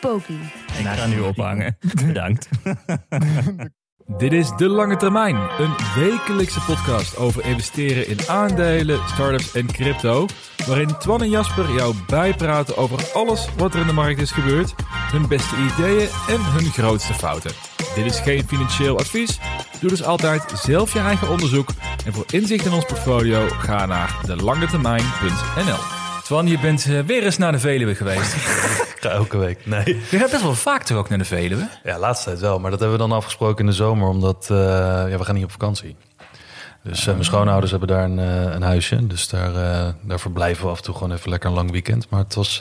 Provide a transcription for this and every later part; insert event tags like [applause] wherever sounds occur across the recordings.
Poki. Ik ga nu ophangen. [laughs] Bedankt. [laughs] Dit is De Lange Termijn, een wekelijkse podcast over investeren in aandelen, startups en crypto. Waarin Twan en Jasper jou bijpraten over alles wat er in de markt is gebeurd, hun beste ideeën en hun grootste fouten. Dit is geen financieel advies. Doe dus altijd zelf je eigen onderzoek. En voor inzicht in ons portfolio ga naar delangetermijn.nl. Twan, je bent eh, weer eens naar de Veluwe geweest. [laughs] [laughs] Ga elke week. Nee. Je gaat best wel vaak toch ook naar de Veluwe? Ja, laatste tijd wel. Maar dat hebben we dan afgesproken in de zomer, omdat eh, ja, we gaan niet op vakantie. Dus eh, mijn schoonouders hebben daar een, eh, een huisje. Dus daar, daar verblijven we af en toe gewoon even lekker een lang weekend. Maar het was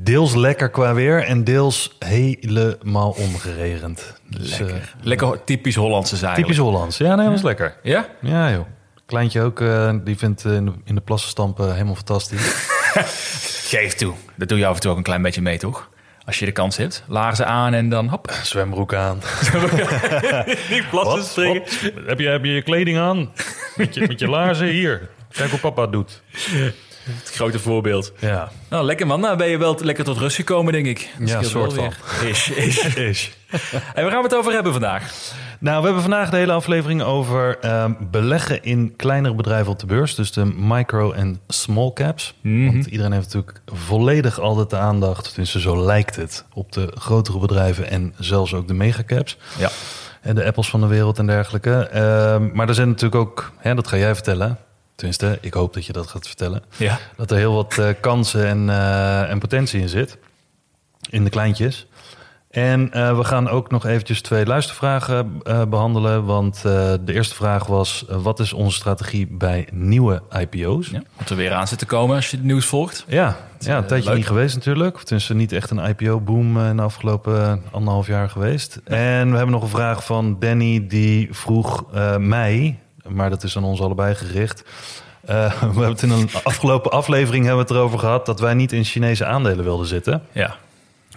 deels lekker qua weer en deels helemaal omgeregend. Dus, eh, Lekker typisch Hollandse zaken. typisch Hollands. Ja, nee, was lekker. Ja? Ja, joh. Kleintje ook, die vindt in, de, in de plassen stampen helemaal fantastisch. [laughs] [laughs] Geef toe. Dat doe je af en toe ook een klein beetje mee, toch? Als je de kans hebt. Laarzen aan en dan hop. [laughs] Zwembroek aan. [laughs] Niet plassen springen. Heb, je, heb je je kleding aan? Met je, met je laarzen hier. Kijk hoe papa het doet. Het grote voorbeeld. Ja. Nou, lekker man. Nou ben je wel lekker tot rust gekomen, denk ik. Dat Ja, soort weer. Is, is. Is. En waar gaan we het over hebben vandaag? Nou, we hebben vandaag de hele aflevering over ehm, beleggen in kleinere bedrijven op de beurs. Dus de micro- en small caps. Want iedereen heeft natuurlijk volledig altijd de aandacht, tenminste zo lijkt het, op de grotere bedrijven en zelfs ook de megacaps. Ja. En de Apples van de wereld en dergelijke. Ehm, maar er zijn natuurlijk ook, hè, dat ga jij vertellen. Tenminste, ik hoop dat je dat gaat vertellen. Ja. Dat er heel wat eh, kansen en, eh, en potentie in zit. In de kleintjes. En eh, we gaan ook nog eventjes twee luistervragen eh, behandelen. Want eh, de eerste vraag was... wat is onze strategie bij nieuwe IPO's? ja. Wat er weer aan zit te komen als je het nieuws volgt. Ja, ja een tijdje leuk. niet geweest natuurlijk. Of tenminste niet echt een IPO-boom in de afgelopen anderhalf jaar geweest. En we hebben nog een vraag van Danny die vroeg mij... maar dat is aan ons allebei gericht... [laughs] We hebben het in een afgelopen aflevering hebben we het erover gehad... dat wij niet in Chinese aandelen wilden zitten. Ja.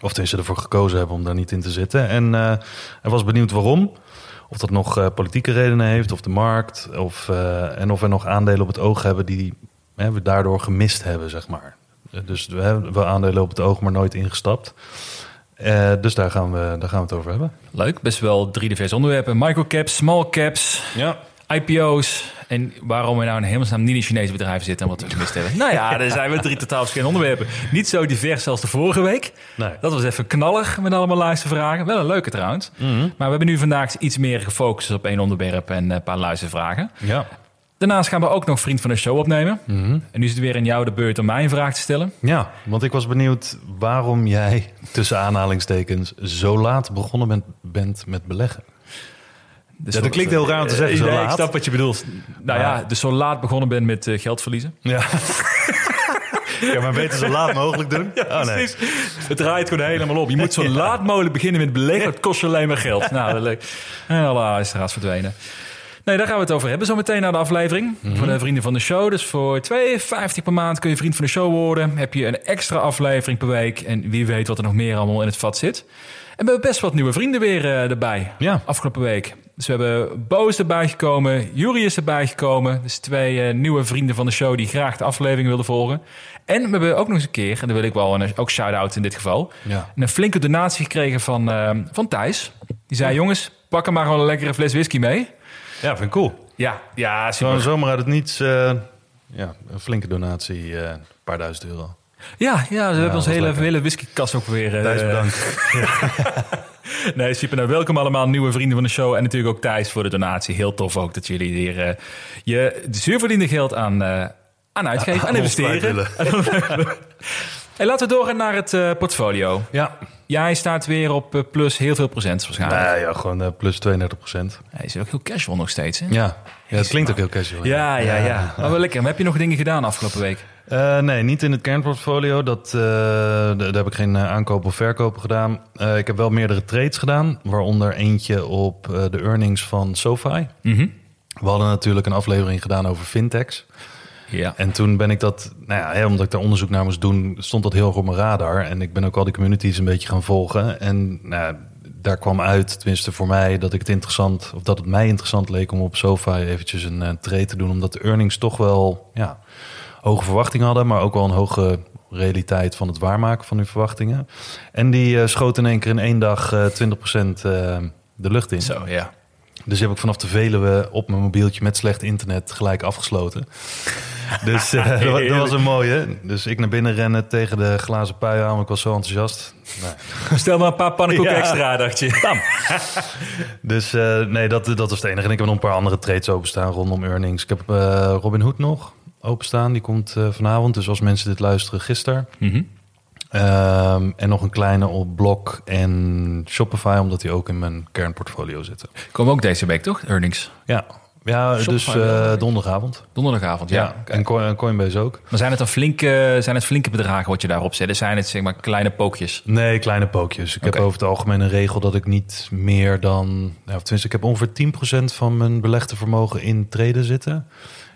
Of tenminste ervoor gekozen hebben om daar niet in te zitten. En hij was benieuwd waarom. Of dat nog eh, politieke redenen heeft, of de markt. Of, eh, en of we nog aandelen op het oog hebben die hè, we daardoor gemist hebben, zeg maar. Dus we hebben wel aandelen op het oog, maar nooit ingestapt. Dus daar gaan, we, daar gaan we het over hebben. Leuk. Best wel drie diverse onderwerpen. Microcaps, small caps, Ja. IPO's. En waarom we nou in hemelsnaam niet in Chinese bedrijven zitten en wat we gemist hebben. Nou ja, er zijn we drie totaal verschillende onderwerpen. Niet zo divers als de vorige week. Nee. Dat was even knallig met allemaal luistervragen. Wel een leuke trouwens. Maar we hebben nu vandaag iets meer gefocust op één onderwerp en een paar luistervragen. Ja. Daarnaast gaan we ook nog Vriend van de Show opnemen. En nu is het weer in jou de beurt om mij een vraag te stellen. ja, want ik was benieuwd waarom jij, tussen aanhalingstekens, zo laat begonnen bent, bent met beleggen. Dus Ja, dat klinkt heel raar om te zeggen, zo nee, laat. Ik snap wat je bedoelt. Nou ja, dus zo laat begonnen ben met eh, geld verliezen. Ja. ja, maar beter zo laat mogelijk doen. [laughs] oh, nee. Het draait gewoon helemaal op. Je moet zo [laughs] laat mogelijk beginnen met beleggen. Het kost je alleen maar geld. Nou, dat leuk. En alle luisteraars verdwenen. Nee, daar gaan we het over hebben. Zometeen naar de aflevering. Voor de vrienden van de show. Dus voor 2,50 per maand kun je vriend van de show worden. Heb je een extra aflevering per week. En wie weet wat er nog meer allemaal in het vat zit. En we hebben best wat nieuwe vrienden weer eh, erbij. Ja. Afgelopen week. Dus we hebben Boos erbij gekomen. Jury is erbij gekomen. Dus twee eh, nieuwe vrienden van de show die graag de aflevering wilden volgen. En we hebben ook nog eens een keer, en daar wil ik wel een ook shout-out in dit geval, Ja. een flinke donatie gekregen van, eh, van Thijs. Die zei, jongens, pak er maar gewoon een lekkere fles whisky mee. Ja, vind ik cool. Ja, ja, Gewoon zomaar uit het niets. eh, ja, een flinke donatie, een paar duizend euro. Ja, ja, we hebben onze was hele, lekker. hele whiskykast ook weer. Thijs, bedankt. [laughs] [laughs] Nee, super. Nou, welkom allemaal nieuwe vrienden van de show. En natuurlijk ook Thijs voor de donatie. Heel tof ook dat jullie hier eh, je zuurverdiende geld aan, eh, aan uitgeven, aan ons investeren. [laughs] hey, laten we doorgaan naar het eh, portfolio. Ja. Jij staat weer op plus heel veel procent waarschijnlijk. Ja, gewoon plus 32 procent. Hij is ook heel casual nog steeds, hè? Ja. ja, het klinkt ook heel casual. Ja, ja, ja. Maar wel lekker. Maar heb je nog dingen gedaan afgelopen week? Eh, nee, niet in het kernportfolio. Dat, eh, daar heb ik geen eh, aankopen of verkopen gedaan. Ik heb wel meerdere trades gedaan, waaronder eentje op de earnings van SoFi. Mhm. We hadden natuurlijk een aflevering gedaan over fintechs. Ja. En toen ben ik dat, nou ja, hè, omdat ik daar onderzoek naar moest doen, stond dat heel erg op mijn radar. En ik ben ook al die communities een beetje gaan volgen. En nou, daar kwam uit, tenminste voor mij, dat ik het interessant, of dat het mij interessant leek om op SoFi eventjes een trade te doen. Omdat de earnings toch wel, ja, hoge verwachtingen hadden, maar ook wel een hoge realiteit van het waarmaken van hun verwachtingen. En die eh, schoot in één keer in één dag eh 20% eh, de lucht in. Zo, ja. Dus heb ik vanaf de Veluwe op mijn mobieltje met slecht internet gelijk afgesloten. [laughs] Dus eh, dat, wa- dat was een mooie. Dus ik naar binnen rennen tegen de glazen pui aan. Ik was zo enthousiast. Nee. [laughs] Stel maar een paar pannenkoeken Ja. extra, dacht je. [laughs] Dus eh, nee, dat, dat was het enige. En ik heb nog een paar andere trades openstaan rondom earnings. Ik heb eh, Robin Hood nog openstaan. Die komt eh, vanavond. Dus als mensen dit luisteren, gisteren. Mhm. Ehm, en nog een kleine op Block en Shopify. Omdat die ook in mijn kernportfolio zitten. Komen ook deze week, toch? Earnings. Ja, ja dus Shopify wel. eh, donderdagavond. Donderdagavond, ja. Ja, en Coin- en Coinbase ook. Maar zijn het dan flinke, zijn het flinke bedragen wat je daarop zet? Dus zijn het zeg maar kleine pookjes? Nee, kleine pookjes. Ik heb over het algemeen een regel dat ik niet meer dan... Nou, tenminste, ik heb ongeveer 10% van mijn belegde vermogen in traden zitten.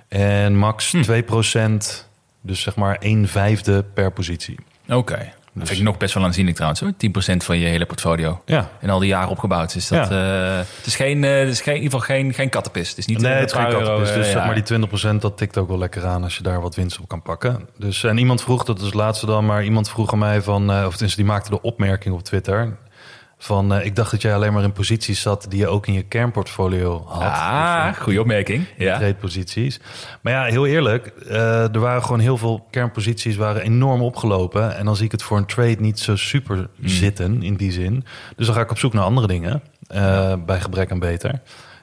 En max Hm. 2%, dus zeg maar 1 vijfde per positie. Oké. Dat vind ik nog best wel aanzienlijk trouwens. hoor. 10% van je hele portfolio. Ja, En al die jaren opgebouwd. Dus dat, eh, het is, geen, eh, het is geen, in ieder geval geen, geen kattenpis. Het is niet nee, eh, het is een geen kattenpis. Dus zeg maar die 20% dat tikt ook wel lekker aan als je daar wat winst op kan pakken. Dus en iemand vroeg, dat is het laatste dan, maar iemand vroeg aan mij van, of tenminste die maakte de opmerking op Twitter van, eh, ik dacht dat jij alleen maar in posities zat die je ook in je kernportfolio had. Ah, Dus, goede opmerking. Ja. trade-posities. Maar ja, heel eerlijk, eh, er waren gewoon heel veel kernposities waren enorm opgelopen. En dan zie ik het voor een trade niet zo super Hmm. zitten in die zin. Dus dan ga ik op zoek naar andere dingen, eh, bij gebrek aan beter.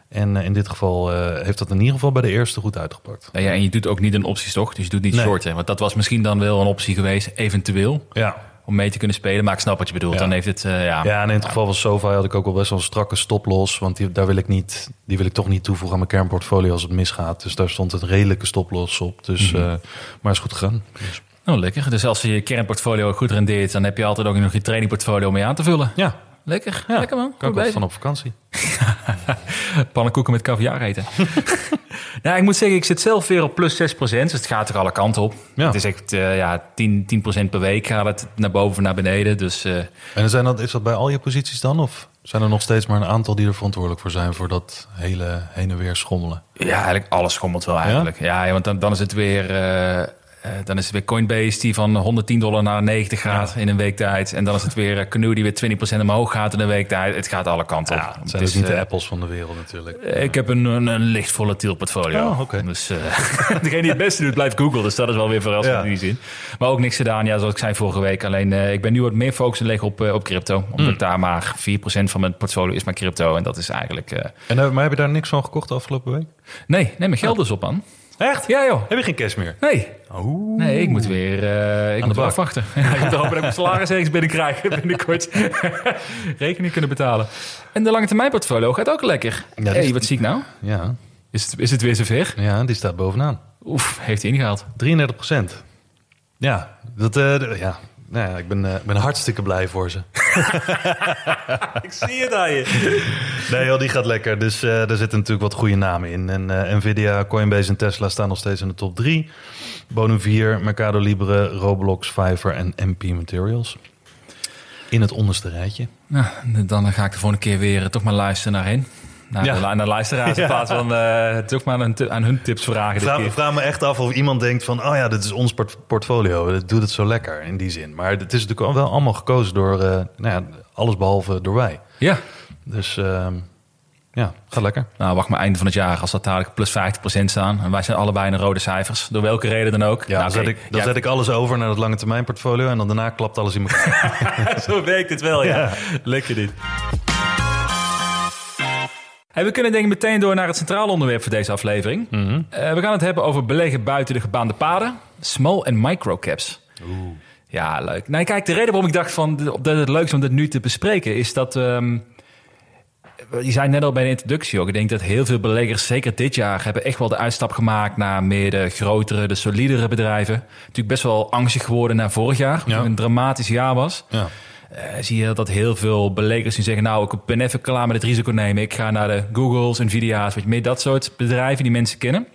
En eh, in dit geval eh, heeft dat in ieder geval bij de eerste goed uitgepakt. Nou ja, en je doet ook niet een opties, toch? Dus je doet niet Nee. shorten. Want dat was misschien dan wel een optie geweest, eventueel, Ja, om mee te kunnen spelen. Maar ik snap wat je bedoelt. Ja. Dan heeft het, eh, ja. ja en in het geval van SoFi had ik ook wel best wel een strakke stoploss. Want die, daar wil ik niet, die wil ik toch niet toevoegen aan mijn kernportfolio als het misgaat. Dus daar stond een redelijke stoploss op. Dus, Mhm. eh, maar is goed gegaan. Dus, Oh, lekker. Dus als je je kernportfolio goed rendeert, dan heb je altijd ook nog je trainingportfolio mee aan te vullen. ja, Lekker, ja, lekker man. kan ik van op vakantie. [laughs] Pannenkoeken met caviar eten. [laughs] nou, ik moet zeggen, ik zit zelf weer op plus 6%. Dus het gaat er alle kanten op. Ja. Het is echt eh, ja, 10, 10% per week gaat het naar boven of naar beneden. Dus eh, En zijn dat, is dat bij al je posities dan? Of zijn er nog steeds maar een aantal die er verantwoordelijk voor zijn voor dat hele heen en weer schommelen? ja, eigenlijk alles schommelt wel eigenlijk. Ja, ja want dan, dan is het weer... eh, eh, dan is het weer Coinbase die van 110 dollar naar 90 gaat in een week tijd. En dan is het weer eh, Canoe die weer 20% omhoog gaat in een week tijd. Het gaat alle kanten op. Ja, het Het zijn is, dus niet de eh, apples van de wereld natuurlijk. Ik heb een, een, een licht volatiel portfolio. Oh, oké. Dus [laughs] degene die het beste doet, blijft Google. Dus dat is wel weer verrassend Ja. in die zin. Maar ook niks gedaan, ja, zoals ik zei vorige week. Alleen ik ben nu wat meer focus aan leggen op, op crypto. Omdat ik daar maar 4% van mijn portfolio is maar crypto. En dat is eigenlijk... En maar heb je daar niks van gekocht de afgelopen week? nee, neem mijn geld dus op aan. Echt? Ja joh. Heb je geen cash meer? Nee, Nee, ik moet weer eh, ik de moet afwachten. [laughs] Ja, ik moet hopen dat ik mijn salaris ergens binnenkrijg [laughs] binnenkort. [laughs] Rekening kunnen betalen. En de lange termijn portfolio gaat ook lekker. Ja, hey, wat zie ik nou? Ja, Is het, is het weer zover? ja, die staat bovenaan. Oef, heeft hij ingehaald. 33 procent. Ja, dat, d- ja. Nou ja, ik ben, eh, ik ben hartstikke blij voor ze. [laughs] Ik zie het aan je. Nee joh, die gaat lekker. Dus eh er zitten natuurlijk wat goede namen in. En eh, Nvidia, Coinbase en Tesla staan nog steeds in de top 3. Bonum 4, Mercado Libre, Roblox, Fiverr en MP Materials. In het onderste rijtje. Nou, dan ga ik de volgende keer weer toch maar luisteren naar hen. Naar, Ja. naar de luisteraars in Ja. plaats van eh, toch maar aan, aan hun tips vragen dit Vraag, keer. vraag me echt af of iemand denkt van... oh ja, dit is ons port- portfolio. Dat doet het zo lekker in die zin. Maar het is natuurlijk wel allemaal gekozen door... eh, nou ja, alles behalve door wij. Ja. Dus ehm, ja, gaat lekker. Nou, wacht maar einde van het jaar als dat dadelijk plus 50% staan. En wij zijn allebei in de rode cijfers. Door welke reden dan ook. Ja, Nou, dan, zet ik, dan ja, zet ik alles over naar het lange termijn portfolio... en dan daarna klapt alles in elkaar. [laughs] Zo werkt het wel, ja. Lekker dit. Hey, we kunnen denk ik meteen door naar het centrale onderwerp voor deze aflevering. Mhm. Eh, we gaan het hebben over beleggen buiten de gebaande paden. Small en micro caps. Ja, leuk. Nou, kijk, de reden waarom ik dacht van dat het leuk is om dit nu te bespreken is dat ehm, je zei net al bij de introductie ook. Ik denk dat heel veel beleggers, zeker dit jaar, hebben echt wel de uitstap gemaakt naar meer de grotere, de solidere bedrijven. Natuurlijk best wel angstig geworden na vorig jaar, Ja. een dramatisch jaar was. Ja. Eh, zie je dat heel veel beleggers die zeggen... nou, ik ben even klaar met het risico nemen. Ik ga naar de Googles, Nvidia's, weet je, meer dat soort bedrijven die mensen kennen.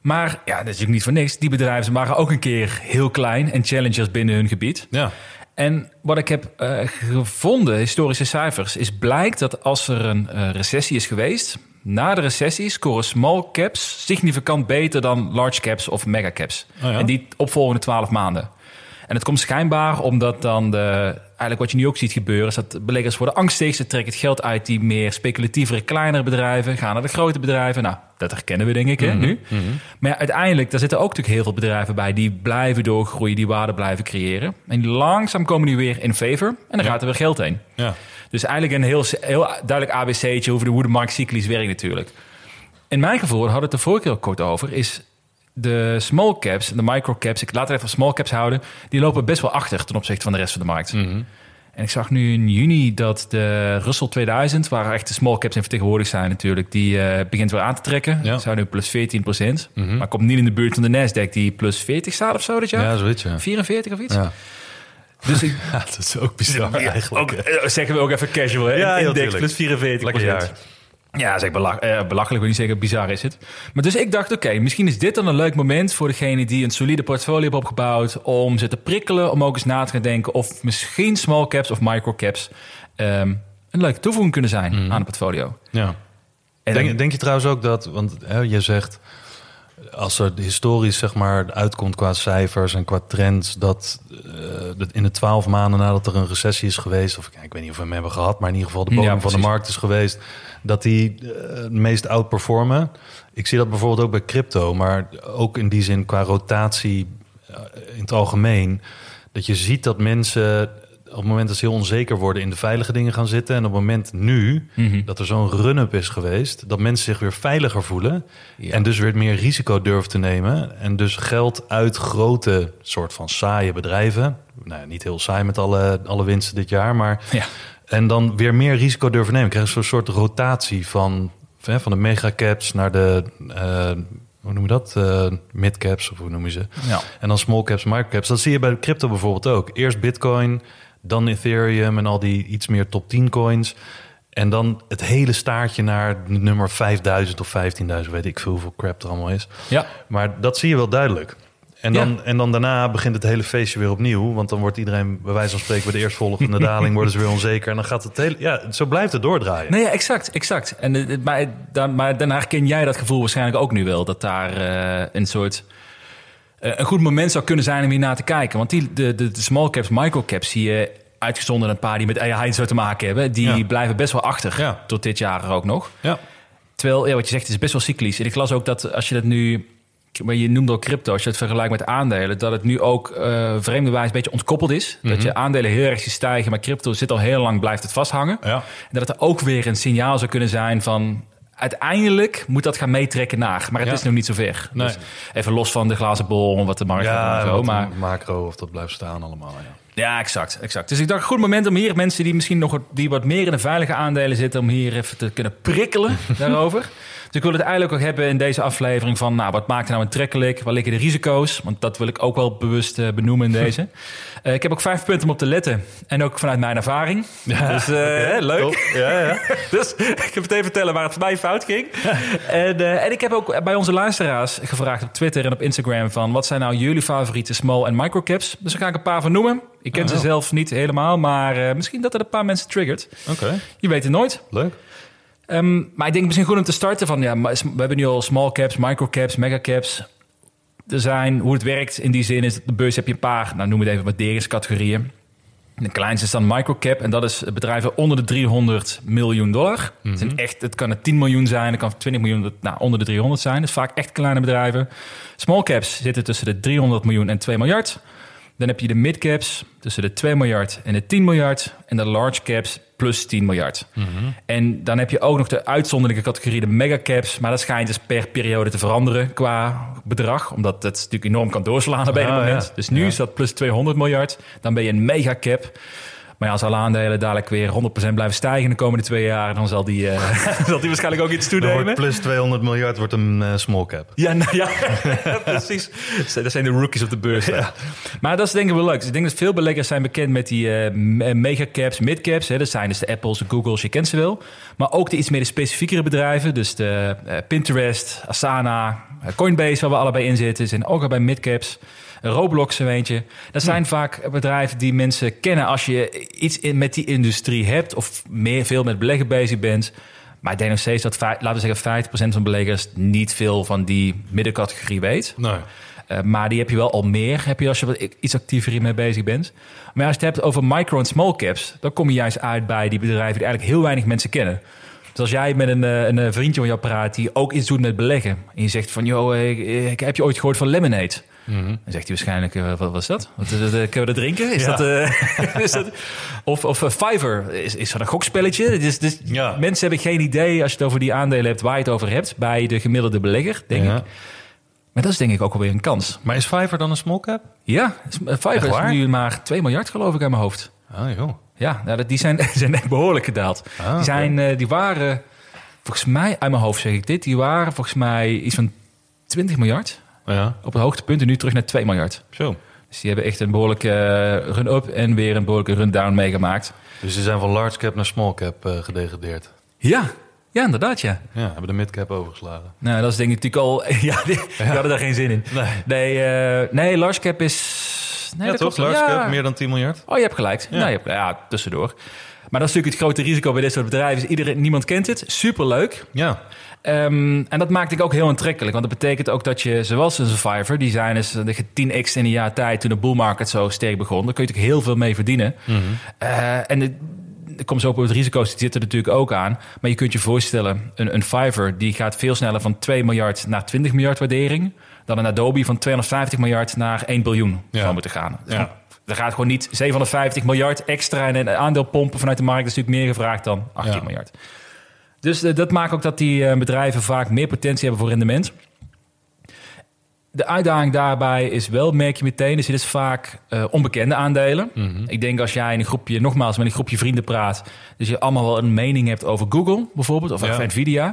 Maar ja, dat is natuurlijk niet voor niks. Die bedrijven waren ook een keer heel klein en challengers binnen hun gebied. Ja. En wat ik heb eh, gevonden, historische cijfers, is blijkt dat als er een eh, recessie is geweest, na de recessie scoren small caps significant beter dan large caps of mega caps. Oh ja? En die opvolgende 12 maanden. En het komt schijnbaar omdat dan de, eigenlijk wat je nu ook ziet gebeuren, is dat beleggers worden angstig. Ze trekken het geld uit die meer speculatievere, kleinere bedrijven, gaan naar de grote bedrijven. Nou, dat herkennen we denk ik hè, nu. Maar ja, uiteindelijk, daar zitten ook natuurlijk heel veel bedrijven bij die blijven doorgroeien, die waarde blijven creëren. En langzaam komen die weer in favor en dan gaat er weer geld heen. Ja. Dus eigenlijk een heel, heel duidelijk ABC'tje over de, hoe de markt cyclisch werkt natuurlijk. In mijn gevoel, daar hadden we het de vorige keer ook kort over, is de small caps en de micro caps, ik laat het even small caps houden, die lopen best wel achter ten opzichte van de rest van de markt. En ik zag nu in juni dat de Russell 2000, waar echt de small caps in vertegenwoordigd zijn natuurlijk, die eh, begint weer aan te trekken. Ja. Zou nu plus 14% Maar komt niet in de buurt van de Nasdaq die plus 40 staat of zo dit jaar. Ja, zoiets, ja. 44 of iets. Ja. Dus ik, [laughs] Ja, dat is ook bizar eigenlijk. ook, eh, zeggen we ook even casual, hè? Ja, heel Index plus 44 Lekker jaar. Ja, zeg belach, eh, belachelijk, wil niet zeggen, bizar is het. Maar dus ik dacht, oké, misschien is dit dan een leuk moment voor degene die een solide portfolio heeft opgebouwd, om ze te prikkelen, om ook eens na te gaan denken of misschien small caps of micro caps ehm, een leuke toevoeging kunnen zijn aan het portfolio. Ja. En Denk, dan- denk je trouwens ook dat, want hè, je zegt, als er historisch zeg maar uitkomt qua cijfers en qua trends, dat, dat in de twaalf maanden nadat er een recessie is geweest, of ik weet niet of we hem hebben gehad, maar in ieder geval de Ja, bodem van de markt is geweest, dat die eh, het meest outperformen. Ik zie dat bijvoorbeeld ook bij crypto, maar ook in die zin qua rotatie eh, in het algemeen, dat je ziet dat mensen op het moment dat ze heel onzeker worden in de veilige dingen gaan zitten. En op het moment nu Mhm. dat er zo'n run-up is geweest, dat mensen zich weer veiliger voelen. Ja. En dus weer meer risico durven te nemen. En dus geld uit grote, soort van saaie bedrijven. Nou, niet heel saai met alle, alle winsten dit jaar, maar. Ja. En dan weer meer risico durven nemen. Krijg je zo'n soort rotatie van, van de megacaps naar de. eh, hoe noem je dat? Eh midcaps, of hoe noem je ze? Ja. En dan small caps, microcaps. Dat zie je bij de crypto bijvoorbeeld ook. Eerst Bitcoin, dan Ethereum en al die iets meer top 10 coins. En dan het hele staartje naar nummer 5000 of 15.000, weet ik veel hoeveel crap er allemaal is. Ja, Maar dat zie je wel duidelijk. En dan, Ja. en dan daarna begint het hele feestje weer opnieuw. Want dan wordt iedereen, bij wijze van spreken, bij de eerstvolgende daling worden ze weer onzeker. En dan gaat het hele. Ja, zo blijft het doordraaien. nee, ja, exact, exact. En, eh, maar, dan, maar dan herken jij dat gevoel waarschijnlijk ook nu wel. Dat daar eh, een soort... eh, een goed moment zou kunnen zijn om hier naar te kijken. Want die, de, de, de small caps, micro caps zie je uitgezonderd een paar die met AI zo te maken hebben. Die Ja. blijven best wel achter Ja. tot dit jaar ook nog. Ja. Terwijl, ja, wat je zegt, het is best wel cyclisch. En ik las ook dat als je dat nu... Maar je noemde ook crypto, als je het vergelijkt met aandelen... dat het nu ook eh vreemde wijze een beetje ontkoppeld is. Dat je aandelen heel erg stijgen... maar crypto zit al heel lang, blijft het vasthangen. Ja. En dat het er ook weer een signaal zou kunnen zijn van... uiteindelijk moet dat gaan meetrekken naar. Maar het Ja. is nog niet zover. Nee. Dus even los van de glazen bol en wat de markt Ja, en zo. Maar macro of dat blijft staan allemaal. Ja. ja, exact, exact. Dus ik dacht, goed moment om hier mensen die misschien nog wat, die wat meer in de veilige aandelen zitten, om hier even te kunnen prikkelen [laughs] daarover. Dus ik wil het eigenlijk ook hebben in deze aflevering van, nou, wat maakt nou aantrekkelijk? Waar liggen de risico's? Want dat wil ik ook wel bewust eh, benoemen in deze. [laughs] Eh, ik heb ook vijf punten om op te letten. En ook vanuit mijn ervaring. [laughs] dus eh, leuk. Ja, ja. [laughs] Dus ik ga meteen vertellen waar het voor mij fout ging. en, en ik heb ook bij onze luisteraars gevraagd op Twitter en op Instagram van wat zijn nou jullie favoriete small en micro caps? Dus daar ga ik een paar van noemen. Ik ken Oh, ze ja. zelf niet helemaal, maar misschien dat er een paar mensen triggert. Oké, Je weet het nooit. leuk. Ehm, maar ik denk misschien goed om te starten van ja, we hebben nu al small caps, micro caps, mega caps. Er zijn, hoe het werkt in die zin is, de beurs heb je een paar, nou noem het even waarderingscategorieën. De kleinste is dan microcap en dat is bedrijven onder de 300 miljoen dollar. het, zijn echt, het kan het 10 miljoen zijn, het kan 20 miljoen, dat- nou, onder de 300 zijn. Dus vaak echt kleine bedrijven. Small caps zitten tussen de 300 miljoen en 2 miljard. Dan heb je de midcaps tussen de 2 miljard en de 10 miljard. En de large caps plus 10 miljard. En dan heb je ook nog de uitzonderlijke categorie, de megacaps. Maar dat schijnt dus per periode te veranderen qua bedrag. Omdat het natuurlijk enorm kan doorslaan op een Ah, moment. ja. Dus nu Ja. is dat plus 200 miljard. Dan ben je een megacap. Maar ja, als alle aandelen dadelijk weer 100% blijven stijgen de komende twee jaar, dan zal die, [laughs] uh, zal die waarschijnlijk ook iets toenemen. plus 200 miljard wordt een eh, small cap. Ja, nou, ja [laughs] precies. Dat zijn de rookies op de beurs. Maar dat is denk ik wel leuk. Ik denk dat veel beleggers zijn bekend met die me- megacaps, midcaps. Hè. Dat zijn dus de Apples, de Googles, je kent ze wel. Maar ook de iets meer de specifiekere bedrijven. Dus de Pinterest, Asana, Coinbase, waar we allebei in zitten. Zijn ook al bij midcaps. Roblox zo eentje. Dat zijn vaak bedrijven die mensen kennen als je iets in, met die industrie hebt... of meer veel met beleggen bezig bent... Maar ik denk nog steeds dat, laten we zeggen, 50% van beleggers niet veel van die middencategorie weet. Nee. Uh, maar die heb je wel al meer, heb je als je wat iets actiever hiermee bezig bent. Maar als je het hebt over micro- en small caps, dan kom je juist uit bij die bedrijven die eigenlijk heel weinig mensen kennen. Dus als jij met een, eh, een eh, vriendje van jou praat die ook iets doet met beleggen. En je zegt van, joh, ik, ik- heb je ooit gehoord van Lemonade? Dan zegt hij waarschijnlijk, eh, wat was dat? Wat, eh, eh, kunnen we dat drinken? Is Ja. dat, eh, [laughs] is dat, [laughs] of of eh, Fiverr, is, is dat een gokspelletje? Dus, dus Ja. Mensen hebben geen idee, als je het over die aandelen hebt, waar je het over hebt. Bij de gemiddelde belegger, denk Ja. ik. Maar dat is denk ik ook alweer een kans. Maar is Fiverr dan een small cap? Ja, eh, Fiverr is nu maar 2 miljard geloof ik aan mijn hoofd. Oh joh. Ja, nou, die zijn, [laughs] zijn echt behoorlijk gedaald. Ah, die, zijn, eh, die waren, volgens mij, uit mijn hoofd zeg ik dit, die waren volgens mij iets van 20 miljard Ja, op het hoogtepunt en nu terug naar 2 miljard. zo. Dus die hebben echt een behoorlijke eh, run-up en weer een behoorlijke run-down meegemaakt. Dus ze zijn van large cap naar small cap eh, gedegradeerd. Ja, ja, inderdaad ja. Ja, hebben de mid cap overgeslagen. Nou, dat is denk ik natuurlijk al... [laughs] Ja, die, hadden daar geen zin in. Nee. Nee, eh, nee large cap is... Nee, ja, dat toch? Large Ja. meer dan 10 miljard? Oh, je hebt gelijk. Ja. Ja, je hebt, ja tussendoor. Maar dat is natuurlijk het grote risico bij dit soort bedrijven. Is iedereen, niemand kent het. Superleuk. Ja. Ehm, en dat maakt ik ook heel aantrekkelijk. Want dat betekent ook dat je, zoals een Survivor... die zijn dus de 10x in een jaar tijd... toen de bull market zo sterk begon. Daar kun je natuurlijk heel veel mee verdienen. Eh, en het, er komt zo op het risico's, die zitten er natuurlijk ook aan. Maar je kunt je voorstellen, een, een Fiverr... die gaat veel sneller van 2 miljard naar 20 miljard waardering... dan een Adobe van 250 miljard naar 1 biljoen Ja. zou moeten gaan. Dus Ja. Er gaat gewoon niet 750 miljard extra in een aandeel pompen vanuit de markt. Dat is natuurlijk meer gevraagd dan 18 Ja. miljard. Dus eh, dat maakt ook dat die eh, bedrijven vaak meer potentie hebben voor rendement. De uitdaging daarbij is wel, merk je meteen, dus dit is vaak eh, onbekende aandelen. Ik denk als jij in een groepje, nogmaals, met een groepje vrienden praat, dus je allemaal wel een mening hebt over Google bijvoorbeeld, of Ja. over Nvidia.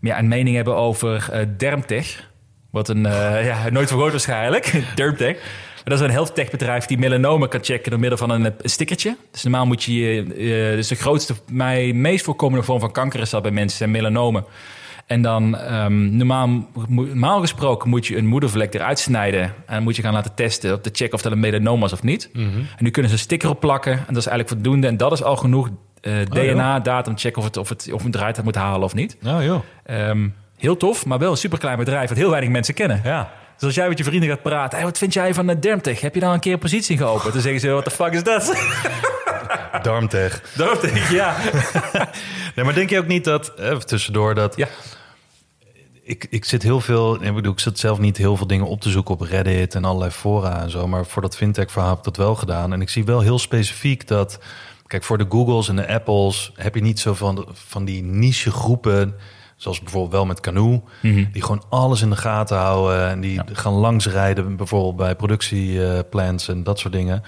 Maar ja, een mening hebben over Dermtech, wat een, eh, [laughs] ja, nooit verhoord waarschijnlijk, [laughs] Dermtech. Maar dat is een health tech bedrijf die melanoma kan checken door middel van een, eh, stickertje. Dus normaal moet je, je, eh, dus de grootste, mij meest voorkomende vorm van kanker is dat bij mensen, zijn melanomen. En dan ehm, normaal, normaal gesproken moet je een moedervlek eruit snijden. En dan moet je gaan laten testen om te checken of dat een melanoom is of niet. En nu kunnen ze een sticker op plakken. En dat is eigenlijk voldoende. En dat is al genoeg DNA-data om te checken of het, of, het, of het eruit moet halen of niet. Nou joh. Ehm, heel tof, maar wel een superklein bedrijf dat heel weinig mensen kennen. Ja. Dus als jij met je vrienden gaat praten, hey, wat vind jij van de Dermtech? Heb je nou een keer een positie geopend? Dan zeggen ze, what the fuck is dat? [laughs] Darmtech. Dermtech, ja. [laughs] Nee, maar denk je ook niet dat, even tussendoor, dat ja. ik, ik zit heel veel, ik bedoel, ik zit zelf niet heel veel dingen op te zoeken op Reddit en allerlei fora en zo, maar voor dat fintech verhaal heb ik dat wel gedaan. En ik zie wel heel specifiek dat, kijk, voor de Googles en de Apples heb je niet zo van, van die niche groepen, zoals bijvoorbeeld wel met Canoe, die gewoon alles in de gaten houden en die gaan langsrijden, bijvoorbeeld bij productieplans en dat soort dingen.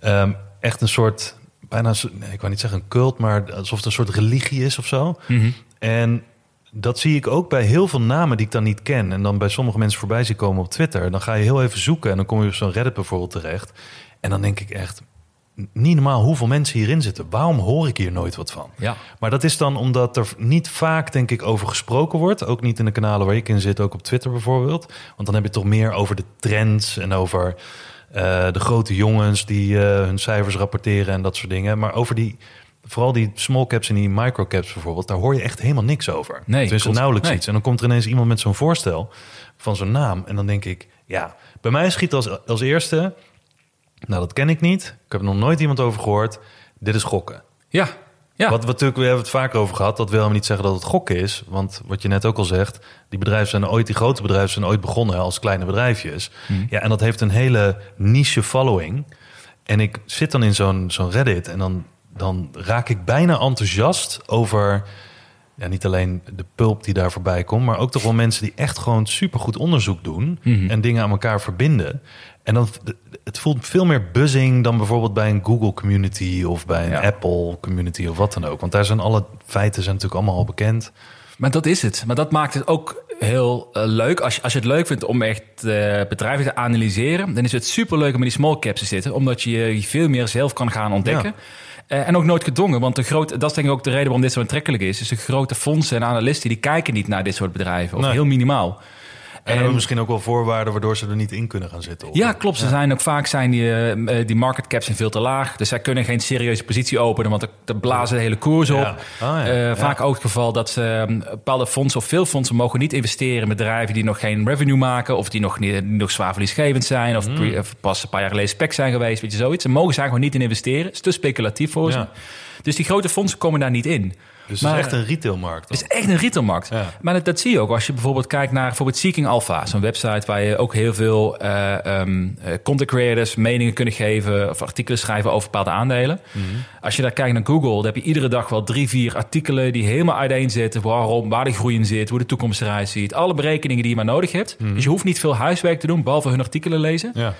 Ehm, echt een soort, bijna, nee, ik wou niet zeggen een cult, maar alsof het een soort religie is of zo. En dat zie ik ook bij heel veel namen die ik dan niet ken. En dan bij sommige mensen voorbij zie komen op Twitter. Dan ga je heel even zoeken en dan kom je op zo'n Reddit bijvoorbeeld terecht. En dan denk ik echt, niet normaal hoeveel mensen hierin zitten. Waarom hoor ik hier nooit wat van? Ja. Maar dat is dan omdat er niet vaak, denk ik, over gesproken wordt. Ook niet in de kanalen waar ik in zit, ook op Twitter bijvoorbeeld. Want dan heb je toch meer over de trends en over eh, de grote jongens die eh, hun cijfers rapporteren en dat soort dingen. Maar over die, vooral die small caps en die microcaps bijvoorbeeld, daar hoor je echt helemaal niks over. Nee, Tenminste, klopt. nauwelijks Nee. iets. En dan komt er ineens iemand met zo'n voorstel van zo'n naam. En dan denk ik, ja, bij mij schiet als, als eerste, nou dat ken ik niet. Ik heb er nog nooit iemand over gehoord. Dit is gokken. Ja. Ja. Wat we natuurlijk, we hebben het vaker over gehad. Dat wil helemaal niet zeggen dat het gokken is. Want wat je net ook al zegt, die bedrijven zijn ooit, die grote bedrijven zijn ooit begonnen als kleine bedrijfjes. Ja, en dat heeft een hele niche following. En ik zit dan in zo'n zo'n Reddit en dan, dan raak ik bijna enthousiast over ja, niet alleen de pulp die daar voorbij komt, maar ook toch wel mensen die echt gewoon supergoed onderzoek doen en dingen aan elkaar verbinden. En dan, het voelt veel meer buzzing dan bijvoorbeeld bij een Google community of bij een Ja. Apple community of wat dan ook. Want daar zijn alle feiten zijn natuurlijk allemaal al bekend. Maar dat is het. Maar dat maakt het ook heel eh, leuk. Als je, als je het leuk vindt om echt eh, bedrijven te analyseren, dan is het superleuk om in die small caps te zitten, omdat je je veel meer zelf kan gaan ontdekken. Eh, en ook nooit gedwongen, want de grote, dat is denk ik ook de reden waarom dit zo aantrekkelijk is. Dus de grote fondsen en analisten die kijken niet naar dit soort bedrijven, of Nee. heel minimaal. En, hebben misschien ook wel voorwaarden waardoor ze er niet in kunnen gaan zitten. Of- Ja, klopt. Ze zijn ook vaak zijn die, eh, eh, die market caps zijn veel te laag. Dus zij kunnen geen serieuze positie openen, want dan blazen de hele koers op. Ja. Ah, ja. Eh, Ja. Vaak ook het geval dat ze eh, bepaalde fondsen of veel fondsen mogen niet investeren in bedrijven die nog geen revenue maken of die nog, niet, die nog zwaar verliesgevend zijn of, Hmm. of pas een paar jaar geleden spec zijn geweest, weet je zoiets. Ze mogen daar gewoon niet in investeren. Het is te speculatief voor ze. Dus die grote fondsen komen daar niet in. Dus Maar- het is echt een retailmarkt. dan. Het is echt een retailmarkt. Ja. Maar dat, dat zie je ook als je bijvoorbeeld kijkt naar bijvoorbeeld Seeking Alpha. Zo'n website waar je ook heel veel eh, content creators meningen kunnen geven... of artikelen schrijven over bepaalde aandelen. Mhm. Als je daar kijkt naar Google, dan heb je iedere dag wel drie, vier artikelen... die helemaal uiteenzetten waarom, waar de groei in zit... hoe de toekomst eruit ziet. Alle berekeningen die je maar nodig hebt. Dus je hoeft niet veel huiswerk te doen, behalve hun artikelen lezen. Mhm. Ja.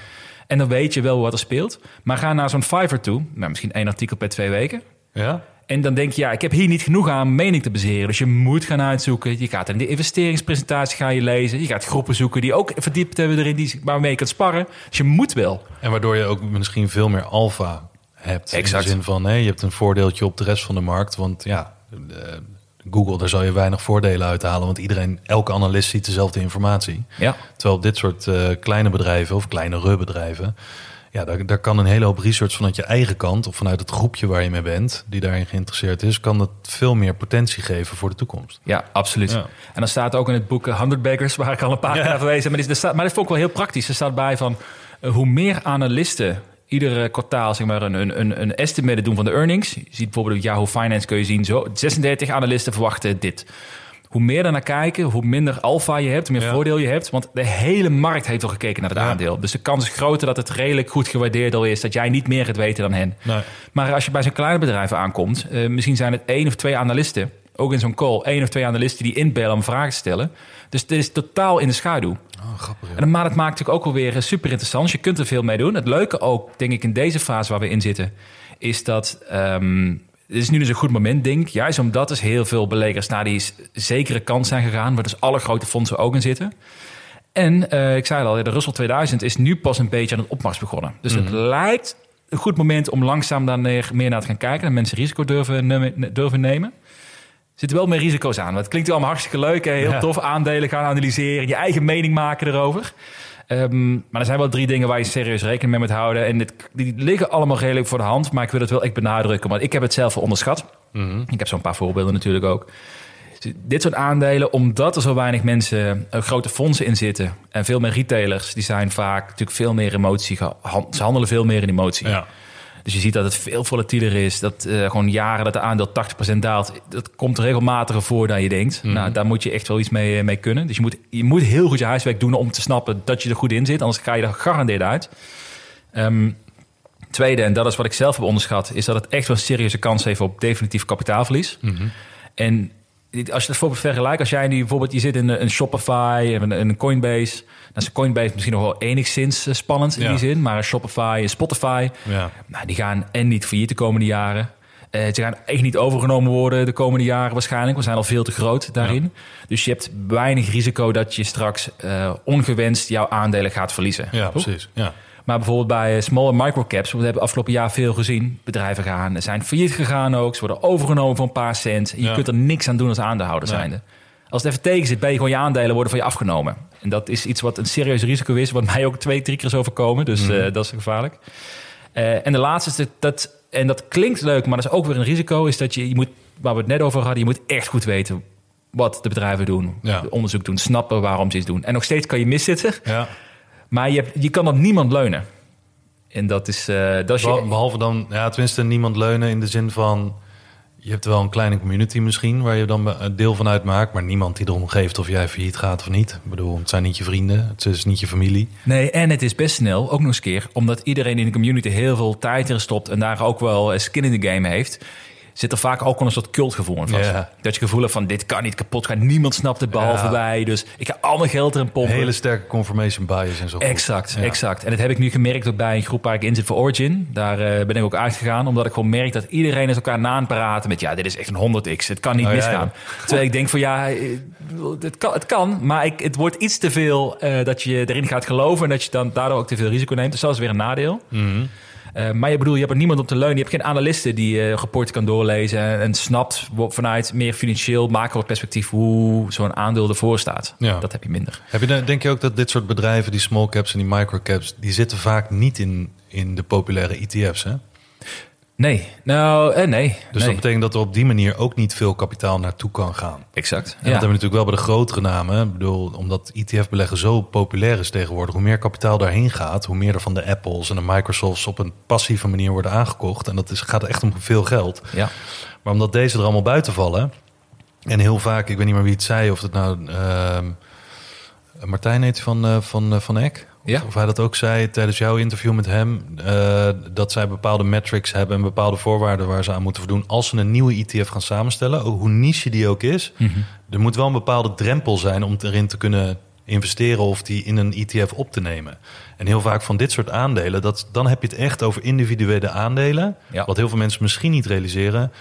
En dan weet je wel wat er speelt. Maar ga naar zo'n Fiverr toe. Nou, misschien één artikel per twee weken. Ja? En dan denk je, ja, ik heb hier niet genoeg aan mening te baseren. Dus je moet gaan uitzoeken. Je gaat in de investeringspresentatie ga je lezen. Je gaat groepen zoeken die ook verdiept hebben erin, die waarmee je kunt sparren. Dus je moet wel. En waardoor je ook misschien veel meer alfa hebt. Exact. In de zin van, hè, je hebt een voordeeltje op de rest van de markt. Want ja, eh, Google, daar zal je weinig voordelen uithalen. Want iedereen, elke analist ziet dezelfde informatie. Ja. Terwijl op dit soort eh, kleine bedrijven of kleinere bedrijven... Ja, daar, daar kan een hele hoop research vanuit je eigen kant... of vanuit het groepje waar je mee bent, die daarin geïnteresseerd is... kan dat veel meer potentie geven voor de toekomst. Ja, absoluut. Ja. En dan staat ook in het boek eh, 100 Bakers, waar ik al een paar keer naar verwezen heb. Maar, dit- staat- maar dat vond ik wel heel praktisch. Er staat bij van eh, hoe meer analisten iedere kwartaal zeg maar, een, een, een, een estimate doen van de earnings. Je ziet bijvoorbeeld op Yahoo Finance kun je zien, zo, 36 analisten verwachten dit. Hoe meer daar naar kijken, hoe minder alfa je hebt, hoe meer Ja. voordeel je hebt. Want de hele markt heeft al gekeken naar het Ja. aandeel. Dus de kans is groter dat het redelijk goed gewaardeerd al is. Dat jij niet meer gaat weten dan hen. Nee. Maar als je bij zo'n kleine bedrijf aankomt, eh, misschien zijn het één of twee analisten, ook in zo'n call, één of twee analisten die inbellen om vragen te stellen. Dus het is totaal in de schaduw. Oh, grappig. En maar dat maakt natuurlijk ook alweer super interessant. Dus je kunt er veel mee doen. Het leuke ook, denk ik, in deze fase waar we in zitten, is dat. ehm het is nu dus een goed moment, denk ik. Juist omdat dus heel veel beleggers naar die zekere kant zijn gegaan, waar dus alle grote fondsen ook in zitten. En eh, ik zei al, de Russell 2000 is nu pas een beetje aan het opmars begonnen. Dus het lijkt een goed moment om langzaam daar neer- meer naar te gaan kijken. En mensen risico durven, nemen- durven nemen. Er zitten wel meer risico's aan. Want het klinkt allemaal hartstikke leuk. Hè? Heel Ja. tof aandelen gaan analyseren. Je eigen mening maken erover. Ehm, maar er zijn wel drie dingen waar je serieus rekening mee moet houden. En dit, die liggen allemaal redelijk voor de hand. Maar ik wil het wel echt benadrukken. Want ik heb het zelf wel onderschat. Ik heb zo'n paar voorbeelden natuurlijk ook. Dit soort aandelen, omdat er zo weinig mensen, eh, grote fondsen in zitten... en veel meer retailers, die zijn vaak natuurlijk veel meer emotie... Ze handelen veel meer in emotie. Ja. Dus je ziet dat het veel volatieler is. Dat eh, gewoon jaren dat de aandeel 80% daalt. Dat komt regelmatiger voor dan je denkt. Nou, daar moet je echt wel iets mee, eh, mee kunnen. Dus je moet, je moet heel goed je huiswerk doen om te snappen dat je er goed in zit. Anders ga je er gegarandeerd uit. Ehm, tweede, en dat is wat ik zelf heb onderschat... is dat het echt wel een serieuze kans heeft op definitief kapitaalverlies. En dit- als je het bijvoorbeeld vergelijkt... als jij nu bijvoorbeeld je zit in een een Shopify, een, een Coinbase... dan is Coinbase misschien nog wel enigszins eh, spannend in Ja. die zin. Maar een Shopify, een Spotify... Ja. Nou, die gaan en niet failliet de komende jaren. Eh, ze gaan echt niet overgenomen worden de komende jaren waarschijnlijk. We zijn al veel te groot daarin. Dus je hebt weinig risico dat je straks eh, ongewenst jouw aandelen gaat verliezen. ja, Toch? precies. Ja. Maar bijvoorbeeld bij eh, small en microcaps, we hebben afgelopen jaar veel gezien. Bedrijven gaan, zijn failliet gegaan ook. Ze worden overgenomen voor een paar cent. En je Ja. kunt er niks aan doen als aandeelhouder zijnde. Als het even tegen zit, ben je gewoon je aandelen worden van je afgenomen. En dat is iets wat een serieus risico is, wat [laughs] mij ook twee, drie keer is overkomen. Dus Mhm. eh, dat is gevaarlijk. Eh, en de laatste is dat, dat, en dat klinkt leuk, maar dat is ook weer een risico, is dat je, je moet, waar we het net over hadden, je moet echt goed weten wat de bedrijven doen, Ja. onderzoek doen, snappen waarom ze iets doen. En nog steeds kan je miszitten, ja. Maar je, hebt, je kan op niemand leunen. En dat is, eh, dat is Behal- je, Behalve dan, ja, tenminste niemand leunen in de zin van... Je hebt wel een kleine community misschien waar je dan een deel van uitmaakt... maar niemand die erom geeft of jij failliet gaat of niet. Ik bedoel, het zijn niet je vrienden, het is niet je familie. Nee, en het is best snel, ook nog eens een keer, omdat iedereen in de community heel veel tijd erin stopt en daar ook wel eh, skin in the game heeft. Zit er vaak ook wel een soort cultgevoel in vast. Ja. Dat je gevoel hebt van dit kan niet kapot gaan. Niemand snapt het behalve Ja. wij. Dus ik ga al mijn geld erin pompen. Hele sterke confirmation bias en zo. Exact, Ja. exact. En dat heb ik nu gemerkt ook bij een groep waar ik in zit voor Origin. Daar eh, ben ik ook uitgegaan, omdat ik gewoon merk dat iedereen is elkaar na aan het praten met... ja, dit is echt een 100x, het kan niet Oh, misgaan. Terwijl ik denk van ja, eh, het kan, het kan maar ik, het wordt iets te veel eh, dat je erin gaat geloven... en dat je dan daardoor ook te veel risico neemt. Dus dat is weer een nadeel. Mhm. Eh, maar je bedoel, je hebt er niemand op te leunen. Je hebt geen analisten die eh rapporten kan doorlezen en, en snapt vanuit meer financieel macro-perspectief hoe zo'n aandeel ervoor staat. Ja. Dat heb je minder. Heb je, dan- denk je ook dat dit soort bedrijven, die small caps en die microcaps, die zitten vaak niet in, in de populaire ETF's, hè? Nee, nou, eh, nee. Dus nee. dat betekent dat er op die manier ook niet veel kapitaal naartoe kan gaan. Exact. En dat hebben we natuurlijk wel bij de grotere namen. Ik bedoel, omdat ETF-beleggen zo populair is tegenwoordig. Hoe meer kapitaal daarheen gaat, hoe meer er van de Apples en de Microsofts op een passieve manier worden aangekocht. En dat is, gaat echt om veel geld. Ja. Maar omdat deze er allemaal buiten vallen. En heel vaak, ik weet niet meer wie het zei, of het nou ehm, Martijn heet van, eh, van, eh, van Eck. Of, Ja. of hij dat ook zei tijdens jouw interview met hem. eh, dat zij bepaalde metrics hebben en bepaalde voorwaarden waar ze aan moeten voldoen. Als ze een nieuwe ETF gaan samenstellen, hoe niche die ook is. Er moet wel een bepaalde drempel zijn om erin te kunnen investeren of die in een ETF op te nemen. En heel vaak van dit soort aandelen, dat, dan heb je het echt over individuele aandelen. Ja. Wat heel veel mensen misschien niet realiseren.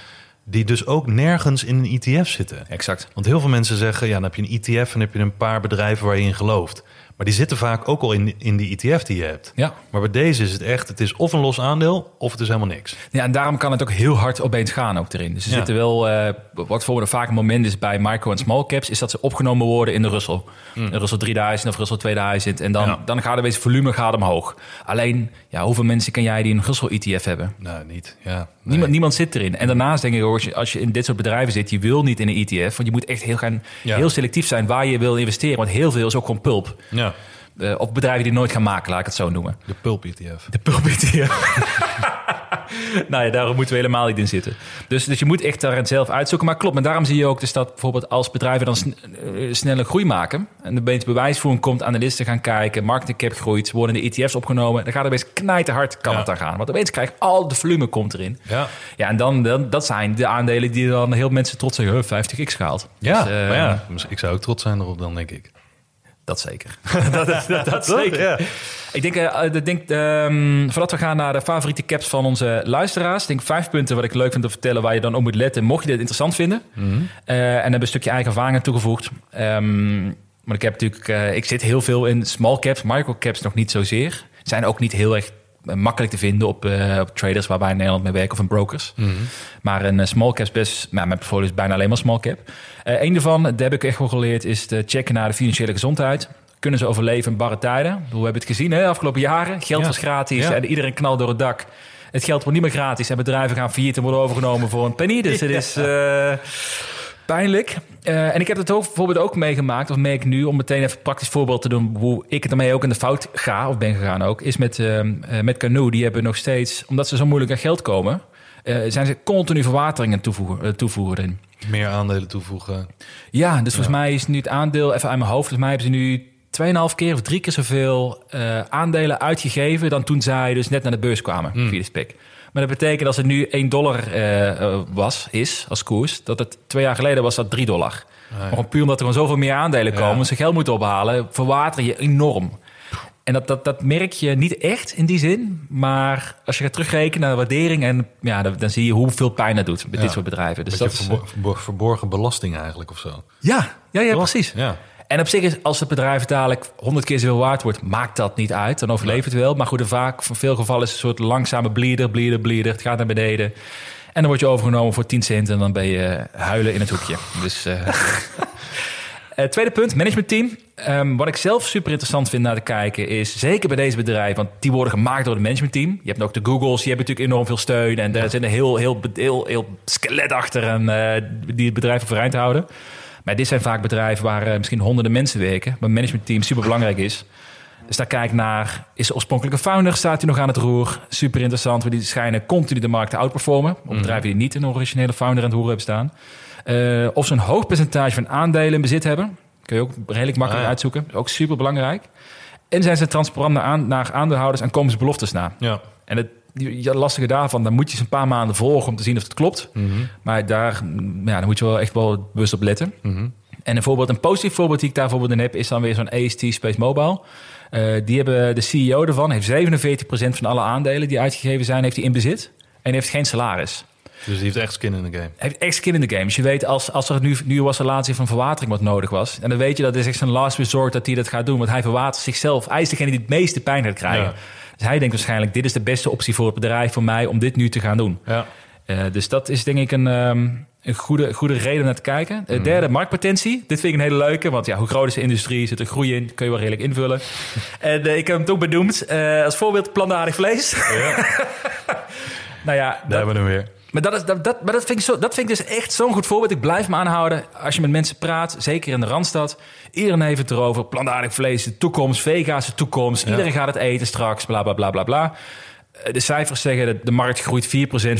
Die dus ook nergens in een ETF zitten. Exact. Want heel veel mensen zeggen, ja, dan heb je een ETF en heb je een paar bedrijven waar je in gelooft. Maar die zitten vaak ook al in, in die ETF die je hebt. Ja. Maar bij deze is het echt, het is of een los aandeel of het is helemaal niks. ja, en daarom kan het ook heel hard opeens gaan ook erin. Dus er Ja. zitten wel, eh, wat voor me vaak een moment is bij micro- en small caps, is dat ze opgenomen worden in de Russell. De Russell 3000 of Russell 2000. En dan. Ja. dan gaat er weer volume gaat omhoog. Alleen, ja, hoeveel mensen kan jij die een Russell ETF hebben? Nou, niet. Ja, nee. Niemand, niemand zit erin. En daarnaast denk ik als je, als je in dit soort bedrijven zit, je wil niet in een ETF. Want je moet echt heel, gaan, Ja. heel selectief zijn waar je wil investeren. Want heel veel is ook gewoon pulp. Ja, Eh, of bedrijven die nooit gaan maken, laat ik het zo noemen. de Pulp ETF. De pulp ETF. [laughs] [laughs] nou ja, daar moeten we helemaal niet in zitten. Dus, dus je moet echt daar het zelf uitzoeken. Maar klopt, maar daarom zie je ook dus dat bijvoorbeeld als bedrijven dan sn- eh, snelle groei maken... en er opeens bewijsvoering komt, analisten gaan kijken... marketing cap groeit, worden de ETF's opgenomen... dan gaat er opeens knijterhard kan Ja. het daar gaan. Want opeens krijg je al de volume komt erin. Ja, Ja, en dan, dan dat zijn de aandelen die dan heel mensen trots. "Huh, 50x gehaald. ja, Dus, eh, maar ja, ik zou ook trots zijn erop dan, denk ik. Dat zeker. [laughs] dat, dat, dat, dat Toch? zeker. Ja. Ik denk, ik denk ehm, voordat we gaan naar de favoriete caps van onze luisteraars... denk vijf punten wat ik leuk vind te vertellen... waar je dan op moet letten, mocht je dit interessant vinden. Eh, en hebben een stukje eigen ervaring aan toegevoegd. Ehm, maar ik heb natuurlijk... ik zit heel veel in small caps, micro caps nog niet zozeer. Zijn ook niet heel erg makkelijk te vinden op, eh, op traders waar wij in Nederland mee werken of in brokers. Maar een eh, small cap is best... Nou, mijn portfolio is bijna alleen maar small cap. Eh een daarvan, dat heb ik echt wel geleerd, is te checken naar de financiële gezondheid. Kunnen ze overleven in barre tijden? We hebben het gezien hè, de afgelopen jaren. Geld Ja. was gratis Ja. en iedereen knalt door het dak. Het geld wordt niet meer gratis en bedrijven gaan failliet en worden overgenomen voor een penny. Dus [laughs] het is eh, pijnlijk. Eh, en ik heb het ook, bijvoorbeeld ook meegemaakt, of merk nu, om meteen even een praktisch voorbeeld te doen hoe ik het ermee ook in de fout ga, of ben gegaan ook, is met, eh, eh, met Canoe. Die hebben nog steeds, omdat ze zo moeilijk aan geld komen, eh, zijn ze continu verwateringen toevoegen, toevoegen erin. Meer aandelen toevoegen. Ja, dus volgens mij is nu het aandeel, even uit mijn hoofd, volgens mij hebben ze nu 2,5 keer of drie keer zoveel aandelen uitgegeven dan toen zij dus net naar de beurs kwamen via de SPIC. Maar dat betekent als het nu 1 dollar eh, eh, was, is als koers, dat het twee jaar geleden was dat 3 dollar. Maar gewoon puur omdat er gewoon zoveel meer aandelen Ja. komen, ze geld moeten ophalen, verwater je enorm. En dat, dat, dat merk je niet echt in die zin. Maar als je gaat terugrekenen naar de waardering... En, ja, dan, dan zie je hoeveel pijn dat doet met Ja. dit soort bedrijven. Dus dat is, verbo- verbo- verborgen belasting eigenlijk of zo. ja, ja, ja, Toch? precies. Ja. En op zich is, als het bedrijf dadelijk honderd keer zoveel waard wordt, maakt dat niet uit. Dan overleeft het wel. Maar goed, er vaak, van veel gevallen is het een soort langzame bleeder, bleeder, bleeder. Het gaat naar beneden. En dan word je overgenomen voor 10 cent en dan ben je huilen in het hoekje. Dus, eh [laughs] eh, tweede punt, managementteam. Ehm, wat ik zelf super interessant vind naar te kijken is, zeker bij deze bedrijven, want die worden gemaakt door het managementteam. Je hebt ook de Googles, die hebben natuurlijk enorm veel steun en daar zit een heel, heel, heel, heel skelet achter en, eh, die het bedrijf overeind houden. Maar dit zijn vaak bedrijven waar eh, misschien honderden mensen werken, waar managementteam super belangrijk is. Dus daar kijk naar, is de oorspronkelijke founder, staat hij nog aan het roer? Super interessant, want die schijnen continu de markt te outperformen. Op bedrijven die niet een originele founder aan het roer hebben staan. Eh, of ze een hoog percentage van aandelen in bezit hebben. Kun je ook redelijk makkelijk Ah, ja. uitzoeken. Ook super belangrijk. En zijn ze transparant aan, naar aandeelhouders en komen ze beloftes na. Ja. En het, je lastige daarvan, dan moet je ze een paar maanden volgen om te zien of het klopt. Mhm. Maar daar, ja, dan moet je wel echt wel bewust op letten. En een voorbeeld, een positief voorbeeld die ik daar bijvoorbeeld in heb, is dan weer zo'n AST Space Mobile. Eh, die hebben de CEO ervan, heeft 47% van alle aandelen die uitgegeven zijn, heeft hij in bezit. En heeft geen salaris. Dus die heeft echt skin in de game. Hij heeft echt skin in de game. Dus je weet, als, als er nu, nu was een relatie van verwatering wat nodig was. En dan weet je dat is echt zijn last resort dat hij dat gaat doen. Want hij verwatert zichzelf. Hij is degene die het meeste pijn gaat krijgen. Ja. Dus hij denkt waarschijnlijk, dit is de beste optie voor het bedrijf, voor mij, om dit nu te gaan doen. Ja. Eh, dus dat is denk ik een, ehm, een goede, goede reden om naar te kijken. Uh, derde, marktpotentie. Dit vind ik een hele leuke, want ja, hoe groot is de industrie? Zit er groei in? Kun je wel redelijk invullen. [laughs] en eh, ik heb hem toen benoemd eh, als voorbeeld plantaardig vlees. [laughs] nou ja, Daar dat, hebben we hem weer. Maar, dat, is, dat, dat, maar dat, vind ik zo, dat vind ik dus echt zo'n goed voorbeeld. Ik blijf me aanhouden. Als je met mensen praat, zeker in de Randstad. Iedereen heeft het erover. Plantaardig vlees, de toekomst. Vega's, de toekomst. Iedereen gaat het eten straks. Bla, bla, bla, bla, bla. Eh, De cijfers zeggen dat de markt groeit 4%,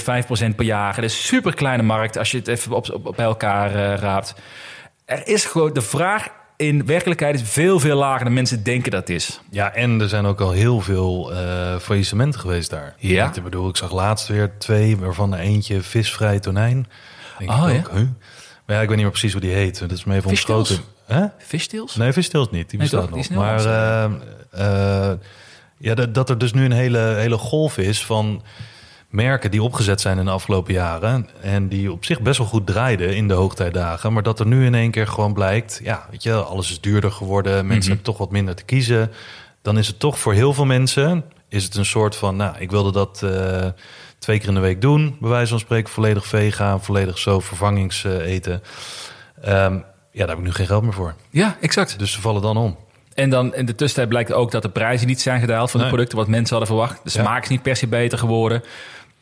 5% per jaar. Het is een super kleine markt als je het even op, op, bij elkaar eh, raapt. Er is gewoon de vraag in werkelijkheid is veel, veel lager dan mensen denken dat is. Ja, en er zijn ook al heel veel eh faillissementen geweest daar. Ja? Ik bedoel, ik zag laatst weer twee, waarvan eentje visvrij tonijn. Denk Oh, ik ja? huh? Maar ja, ik weet niet meer precies hoe die heet. Dat is me even ontschoten. Fishtails? Nee, visstils niet. Die Nee, bestaat? Die is nog. Maar eh, eh, ja, dat, dat er dus nu een hele, hele golf is van merken die opgezet zijn in de afgelopen jaren. En die op zich best wel goed draaiden in de hoogtijdagen. Maar dat er nu in één keer gewoon blijkt... ja, weet je, alles is duurder geworden. Mensen Mhm. hebben toch wat minder te kiezen. Dan is het toch voor heel veel mensen... is het een soort van, nou, ik wilde dat... eh, Twee keer in de week doen, bij wijze van spreken, volledig vegan, volledig zo vervangingseten. Ehm ja, daar heb ik nu geen geld meer voor. Ja, exact. Dus ze vallen dan om. En dan in de tussentijd blijkt ook dat de prijzen niet zijn gedaald van de Nee. producten wat mensen hadden verwacht. De Ja. smaak is niet per se beter geworden.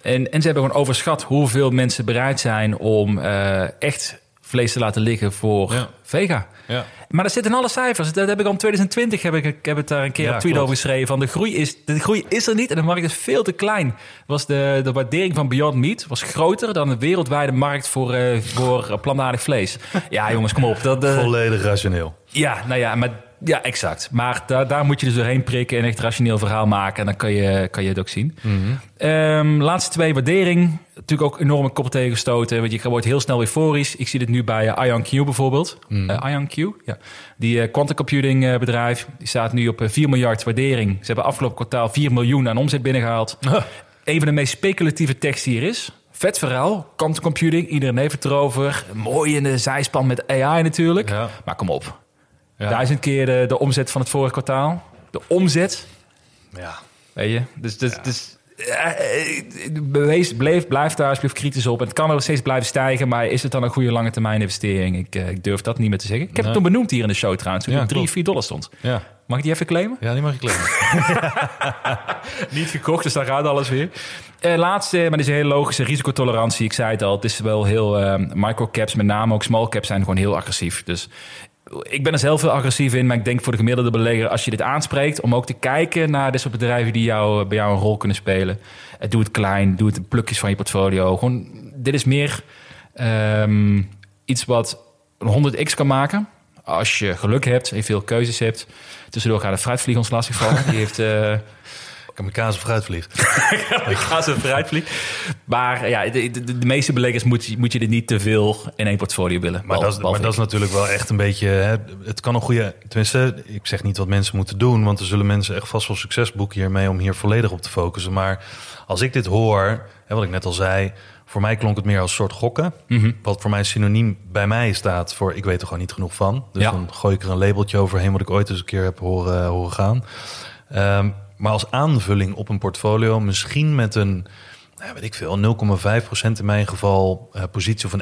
En, en ze hebben gewoon overschat hoeveel mensen bereid zijn om eh, echt vlees te laten liggen voor Ja. vega. Ja. Maar dat zit in alle cijfers. Dat heb ik al in 2020 heb ik, ik heb het daar een keer Ja, op tweet klopt. over geschreven. Van de groei is de groei is er niet en de markt is veel te klein. Was de, de waardering van Beyond Meat was groter dan de wereldwijde markt voor, eh voor plantaardig vlees. [laughs] Ja, jongens, kom op. Dat, eh, Volledig rationeel. ja, nou ja, maar, ja exact. Maar daar, daar moet je dus doorheen prikken en echt rationeel verhaal maken. En dan kan je, kan je het ook zien. Ehm, laatste twee, waardering. Natuurlijk ook enorme koppen tegengestoten. Want je wordt heel snel euforisch. Ik zie dit nu bij eh, IonQ bijvoorbeeld. Eh, IonQ, ja. Die eh, quantum computing bedrijf. Die staat nu op eh, 4 miljard waardering. Ze hebben afgelopen kwartaal 4 miljoen aan omzet binnengehaald. [laughs] Een van de meest speculatieve tekst die er is. Vet verhaal, quantum computing, iedereen heeft het erover. Mooi in de zijspan met AI natuurlijk. Ja. Maar kom op. duizend keer de, de omzet van het vorige kwartaal. De omzet, Ja. weet je. Dus, dus, dus eh, eh, bewees, blijf, daar alsjeblieft kritisch op. En het kan nog steeds blijven stijgen, maar is het dan een goede lange termijn investering? Ik, eh, ik durf dat niet meer te zeggen. Ik heb Nee. het toen benoemd hier in de show trouwens, toen Ja, het 3, klopt. 4 dollar stond. Ja. Mag ik die even claimen? ja, die mag je claimen. [laughs] Niet gekocht, dus daar gaat alles weer. Eh, laatste, maar dit is een hele logische risicotolerantie. Ik zei het al, het is wel heel... eh, microcaps, met name ook small caps, zijn gewoon heel agressief. Dus ik ben er zelf heel agressief in, maar ik denk voor de gemiddelde belegger... als je dit aanspreekt, om ook te kijken naar dit soort bedrijven... die jou, bij jou een rol kunnen spelen. Eh, doe het klein, doe het plukjes van je portfolio. Gewoon, dit is meer ehm, iets wat een 100x kan maken... Als je geluk hebt en veel keuzes hebt. Tussendoor gaat de fruitvlieg ons lastig vallen. Die heeft... eh, Kamikaze fruitvlieg. [laughs] ik ga ze vooruitvliegen. Maar ja, de, de, de meeste beleggers moet, je- moet je er niet te veel in één portfolio willen. Maar, dat, is, maar dat is natuurlijk wel echt een beetje... Hè, het kan een goede... Tenminste, ik zeg niet wat mensen moeten doen... want er zullen mensen echt vast wel succes boeken hiermee... om hier volledig op te focussen. Maar als ik dit hoor, hè, wat ik net al zei... voor mij klonk het meer als soort gokken. Mhm. Wat voor mij synoniem bij mij staat voor... ik weet er gewoon niet genoeg van. Dus Ja. dan gooi ik er een labeltje overheen... wat ik ooit eens een keer heb horen, horen gaan. Ehm, maar als aanvulling op een portfolio... misschien met een ja, weet ik veel, 0,5% in mijn geval eh, positie van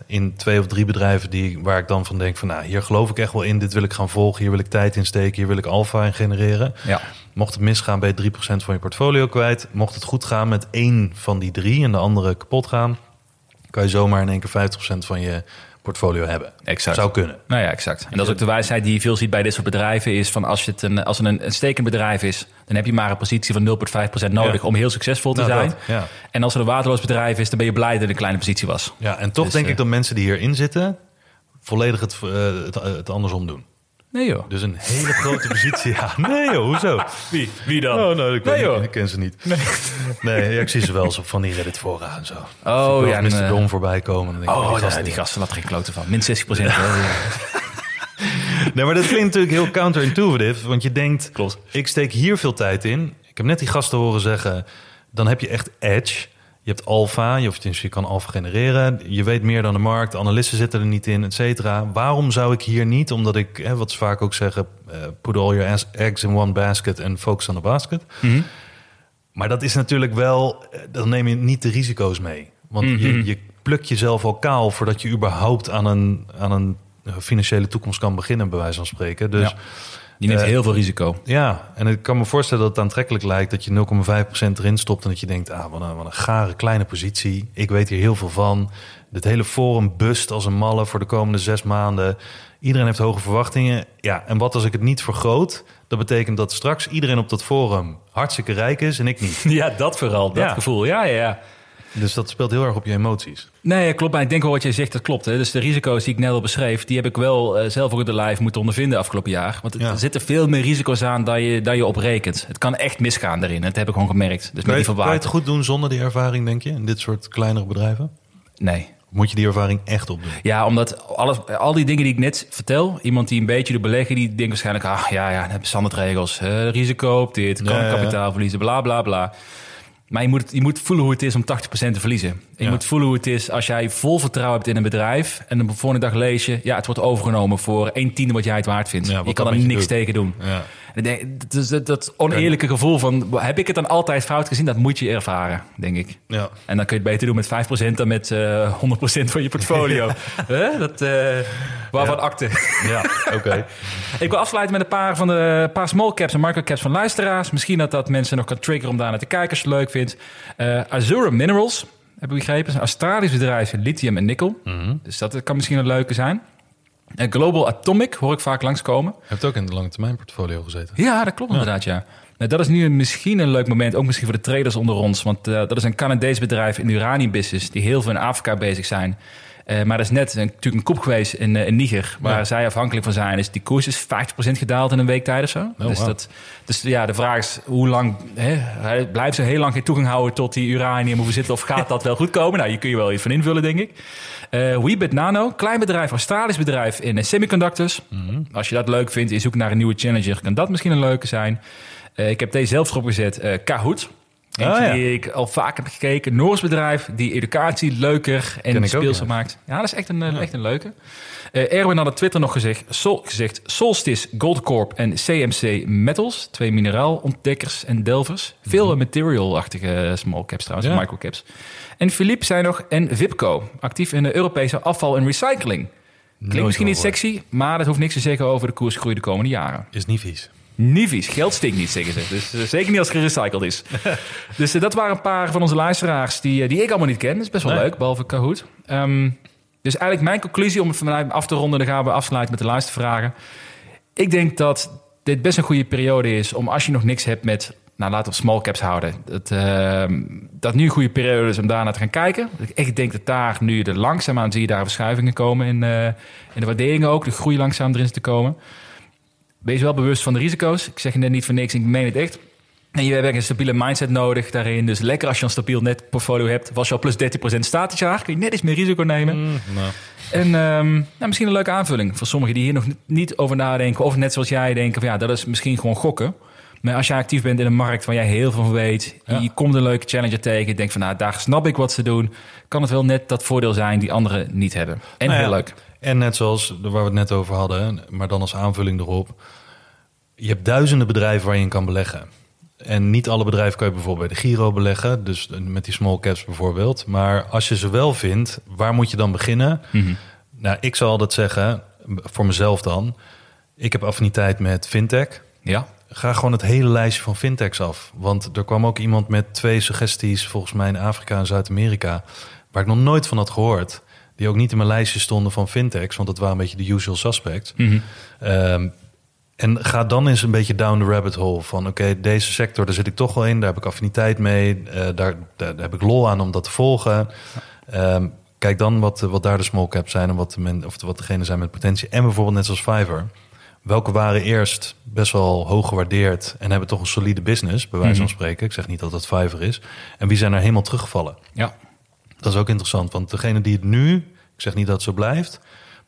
1% in twee of drie bedrijven die, waar ik dan van denk van nou, hier geloof ik echt wel in, dit wil ik gaan volgen, hier wil ik tijd in steken, hier wil ik alfa in genereren. Ja. Mocht het misgaan, ben je 3% van je portfolio kwijt. Mocht het goed gaan met één van die drie en de andere kapot gaan, kan je zomaar in één keer 50% van je portfolio hebben. Exact. Zou kunnen. Nou ja, exact. En dat is ook de wijsheid die je veel ziet bij dit soort bedrijven. Is van als, je het een, als het een, een stekend bedrijf is, dan heb je maar een positie van 0,5% nodig Ja. om heel succesvol te Nou, zijn. dat, ja. En als het een waardeloos bedrijf is, dan ben je blij dat het een kleine positie was. ja, en toch Dus, denk eh, ik dat mensen die hierin zitten, volledig het, eh, het, het andersom doen. Nee joh. Dus een hele grote positie. Ja, nee joh, hoezo? Wie? Wie dan? Oh, nee, ik, Nee, niet, joh. ik ken ze niet. Nee, ja, ik zie ze wel eens op van die Reddit fora en zo. Oh, ik ja, en, Mr. eh, Dom voorbij komen. Dan denk ik, Oh, die ja, gasten die gasten laten er geen kloten van. Min 60 procent. [laughs] Nee, maar dat klinkt natuurlijk heel counterintuitive. Want je denkt, Klopt. ik steek hier veel tijd in. Ik heb net die gasten horen zeggen, dan heb je echt edge. Je hebt alfa, je, of tenminste, je kan alfa genereren. Je weet meer dan de markt, analisten zitten er niet in, et cetera. Waarom zou ik hier niet, omdat ik, hè, wat ze vaak ook zeggen... eh, put all your ass- eggs in one basket and focus on the basket. Mhm. Maar dat is natuurlijk wel, eh, dan neem je niet de risico's mee. Want Mhm. je, je plukt jezelf al kaal voordat je überhaupt aan een, aan een eh, financiële toekomst kan beginnen, bij wijze van spreken. Dus Ja. Je neemt Eh, heel veel risico. ja, en ik kan me voorstellen dat het aantrekkelijk lijkt dat je 0,5% erin stopt en dat je denkt, ah, wat een, wat een gare kleine positie. Ik weet hier heel veel van. Dit hele forum bust als een malle voor de komende zes maanden. Iedereen heeft hoge verwachtingen. Ja, en wat als ik het niet vergroot? Dat betekent dat straks iedereen op dat forum hartstikke rijk is en ik niet. [laughs] Ja, dat vooral. Dat Ja. gevoel. Ja, ja, ja. Dus dat speelt heel erg op je emoties. Nee, klopt. Maar ik denk wel wat jij zegt, dat klopt. Hè. Dus de risico's die ik net al beschreef, die heb ik wel eh, zelf ook in de live moeten ondervinden afgelopen jaar. Want Ja. er zitten veel meer risico's aan dan je, dan je op rekent. Het kan echt misgaan daarin. Dat heb ik gewoon gemerkt. Dus Kan je, kan je het goed doen zonder die ervaring, denk je, in dit soort kleinere bedrijven? Nee. Moet je die ervaring echt opdoen? Ja, omdat alles, al die dingen die ik net vertel, iemand die een beetje de beleggen, die denkt waarschijnlijk, ah ja, ja, standaardregels. eh, risico op dit, kan ja. kapitaal verliezen, bla bla bla. Maar je moet, je moet voelen hoe het is om 80% te verliezen. En je Ja. moet voelen hoe het is als jij vol vertrouwen hebt in een bedrijf. En de volgende dag lees je, ja, het wordt overgenomen voor een tiende wat jij het waard vindt. Ja, je kan er niks doet. tegen doen. Ja. Dus dat, dat oneerlijke gevoel van, heb ik het dan altijd fout gezien? Dat moet je ervaren, denk ik. Ja. En dan kun je het beter doen met 5% dan met eh 100% van je portfolio. [laughs] Dat, eh, waarvan Ja. akte. [laughs] Ja, oké. Ik wil afsluiten met een paar, van de, paar small caps en microcaps van luisteraars. Misschien dat dat mensen nog kan triggeren om daar naar te kijken als je het leuk vindt. Eh, Azura Minerals, heb ik begrepen. is een Australisch bedrijf in lithium en nikkel. Mhm. Dus dat kan misschien een leuke zijn. En Global Atomic hoor ik vaak langskomen. Je hebt ook in de lange termijn portfolio gezeten. Ja, dat klopt inderdaad, ja. Nou, dat is nu misschien een leuk moment, ook misschien voor de traders onder ons. Want eh, dat is een Canadees bedrijf in de uraniumbusiness... die heel veel in Afrika bezig zijn. Eh, maar dat is net een, natuurlijk een kop geweest in, eh, in Niger... waar Ja. zij afhankelijk van zijn. Dus die koers is 50% gedaald in een week tijd of zo. dus, wauw. dat, dus ja, de vraag is hoe lang... Hè, blijft ze heel lang geen toegang houden tot die uranium... hoe zitten of gaat dat wel goed komen? Nou, hier kun je wel iets van invullen, denk ik. Weebit Nano, klein bedrijf, Australisch bedrijf in semiconductors. Als je dat leuk vindt, je zoekt naar een nieuwe challenger, kan dat misschien een leuke zijn. Eh, ik heb deze zelf erop gezet, eh Kahoot. Eentje ja. die ik al vaak heb gekeken. Noors bedrijf die educatie leuker en ook, speelser ja. maakt. Ja, dat is echt een, eh, echt een leuke. Eh, Erwin had op Twitter nog gezegd, Sol, gezegd Solstice, Goldcorp en CMC Metals. Twee mineraalontdekkers en delvers. Veel eh, material-achtige small caps trouwens, Ja. microcaps. En Philippe zei nog, en Vipco. Actief in de Europese afval- en recycling. Klinkt Nooit misschien niet sexy, maar dat hoeft niks te zeggen over de koersgroei de komende jaren. Is niet vies. Niet vies. Geld stinkt niet, zeggen ze. Dus eh, zeker niet als het gerecycled is. [laughs] dus eh, dat waren een paar van onze luisteraars die, eh, die ik allemaal niet ken. Dat is best wel Nee. leuk, behalve Kahoot. Ehm, dus eigenlijk mijn conclusie om het vanuit af te ronden... dan gaan we afsluiten met de luistervragen. Ik denk dat dit best een goede periode is... om als je nog niks hebt met... Nou, laten we small caps houden. Dat, ehm, dat nu een goede periode is om daarnaar te gaan kijken. Ik echt denk dat daar nu de langzaamaan zie je daar verschuivingen komen... in, in de waarderingen ook. De groei langzaam erin te komen. Wees wel bewust van de risico's. Ik zeg het net niet voor niks, ik meen het echt. En je hebt een stabiele mindset nodig daarin. Dus lekker als je een stabiel net portfolio hebt. Was je al plus 13% staat dit jaar, kun je net iets meer risico nemen. nou. En ehm, nou, misschien een leuke aanvulling voor sommigen die hier nog niet over nadenken. Of net zoals jij denken van ja, dat is misschien gewoon gokken. Maar als jij actief bent in een markt waar jij heel veel van weet. Ja. Je komt een leuke challenger tegen. Denk van nou, daar snap ik wat ze doen. Kan het wel net dat voordeel zijn die anderen niet hebben. En Nou ja, heel leuk. En net zoals waar we het net over hadden, maar dan als aanvulling erop. Je hebt duizenden bedrijven waar je in kan beleggen. En niet alle bedrijven kan je bijvoorbeeld bij de Giro beleggen. Dus met die small caps bijvoorbeeld. Maar als je ze wel vindt, waar moet je dan beginnen? Nou, ik zal altijd zeggen, voor mezelf dan. Ik heb affiniteit met fintech. Ja, Ga gewoon het hele lijstje van fintechs af. Want er kwam ook iemand met twee suggesties, volgens mij in Afrika en Zuid-Amerika, waar ik nog nooit van had gehoord. Die ook niet in mijn lijstje stonden van fintechs, want dat waren een beetje de usual suspects. Ehm, en ga dan eens een beetje down the rabbit hole van oké, deze sector, daar zit ik toch wel in, daar heb ik affiniteit mee, eh, daar, daar, daar heb ik lol aan om dat te volgen. Ehm, kijk dan wat, wat daar de small caps zijn en wat, de men, of wat degene zijn met potentie. En bijvoorbeeld net zoals Fiverr, welke waren eerst best wel hoog gewaardeerd en hebben toch een solide business, bij wijze van Mhm. spreken. Ik zeg niet dat het Fiverr is. En wie zijn er helemaal teruggevallen? Ja. Dat is ook interessant, want degene die het nu, ik zeg niet dat het zo blijft,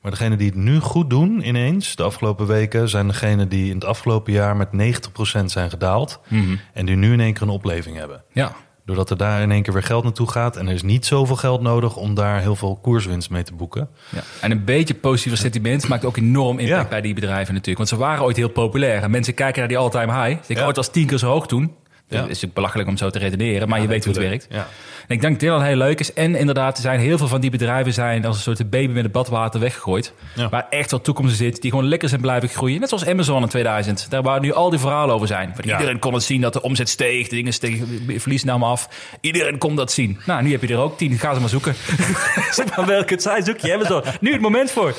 maar degene die het nu goed doen ineens, de afgelopen weken, zijn degene die in het afgelopen jaar met 90% zijn gedaald Mhm. en die nu in één keer een opleving hebben. Ja. Doordat er daar in één keer weer geld naartoe gaat en er is niet zoveel geld nodig om daar heel veel koerswinst mee te boeken. Ja. En een beetje positieve sentiment maakt ook enorm impact Ja. bij die bedrijven natuurlijk. Want ze waren ooit heel populair. En mensen kijken naar die all-time high. Ze denken, Ja. het was tien keer zo hoog toen. Ja. Dat is natuurlijk belachelijk om zo te redeneren, maar je weet hoe het werkt. En ik denk dat dit al heel leuk is. En inderdaad, er zijn heel veel van die bedrijven zijn als een soort baby met het badwater weggegooid. Waar echt wel toekomst in zit, die gewoon lekker zijn blijven groeien. Net zoals Amazon in 2000. Daar waar nu al die verhalen over zijn. Iedereen kon het zien dat de omzet steeg, de dingen stegen, verlies nam af. Iedereen kon dat zien. Nou, nu heb je er ook tien. Ga ze maar zoeken. [laughs] zeg maar welke het zijn, zoek je Amazon. Nu het moment voor.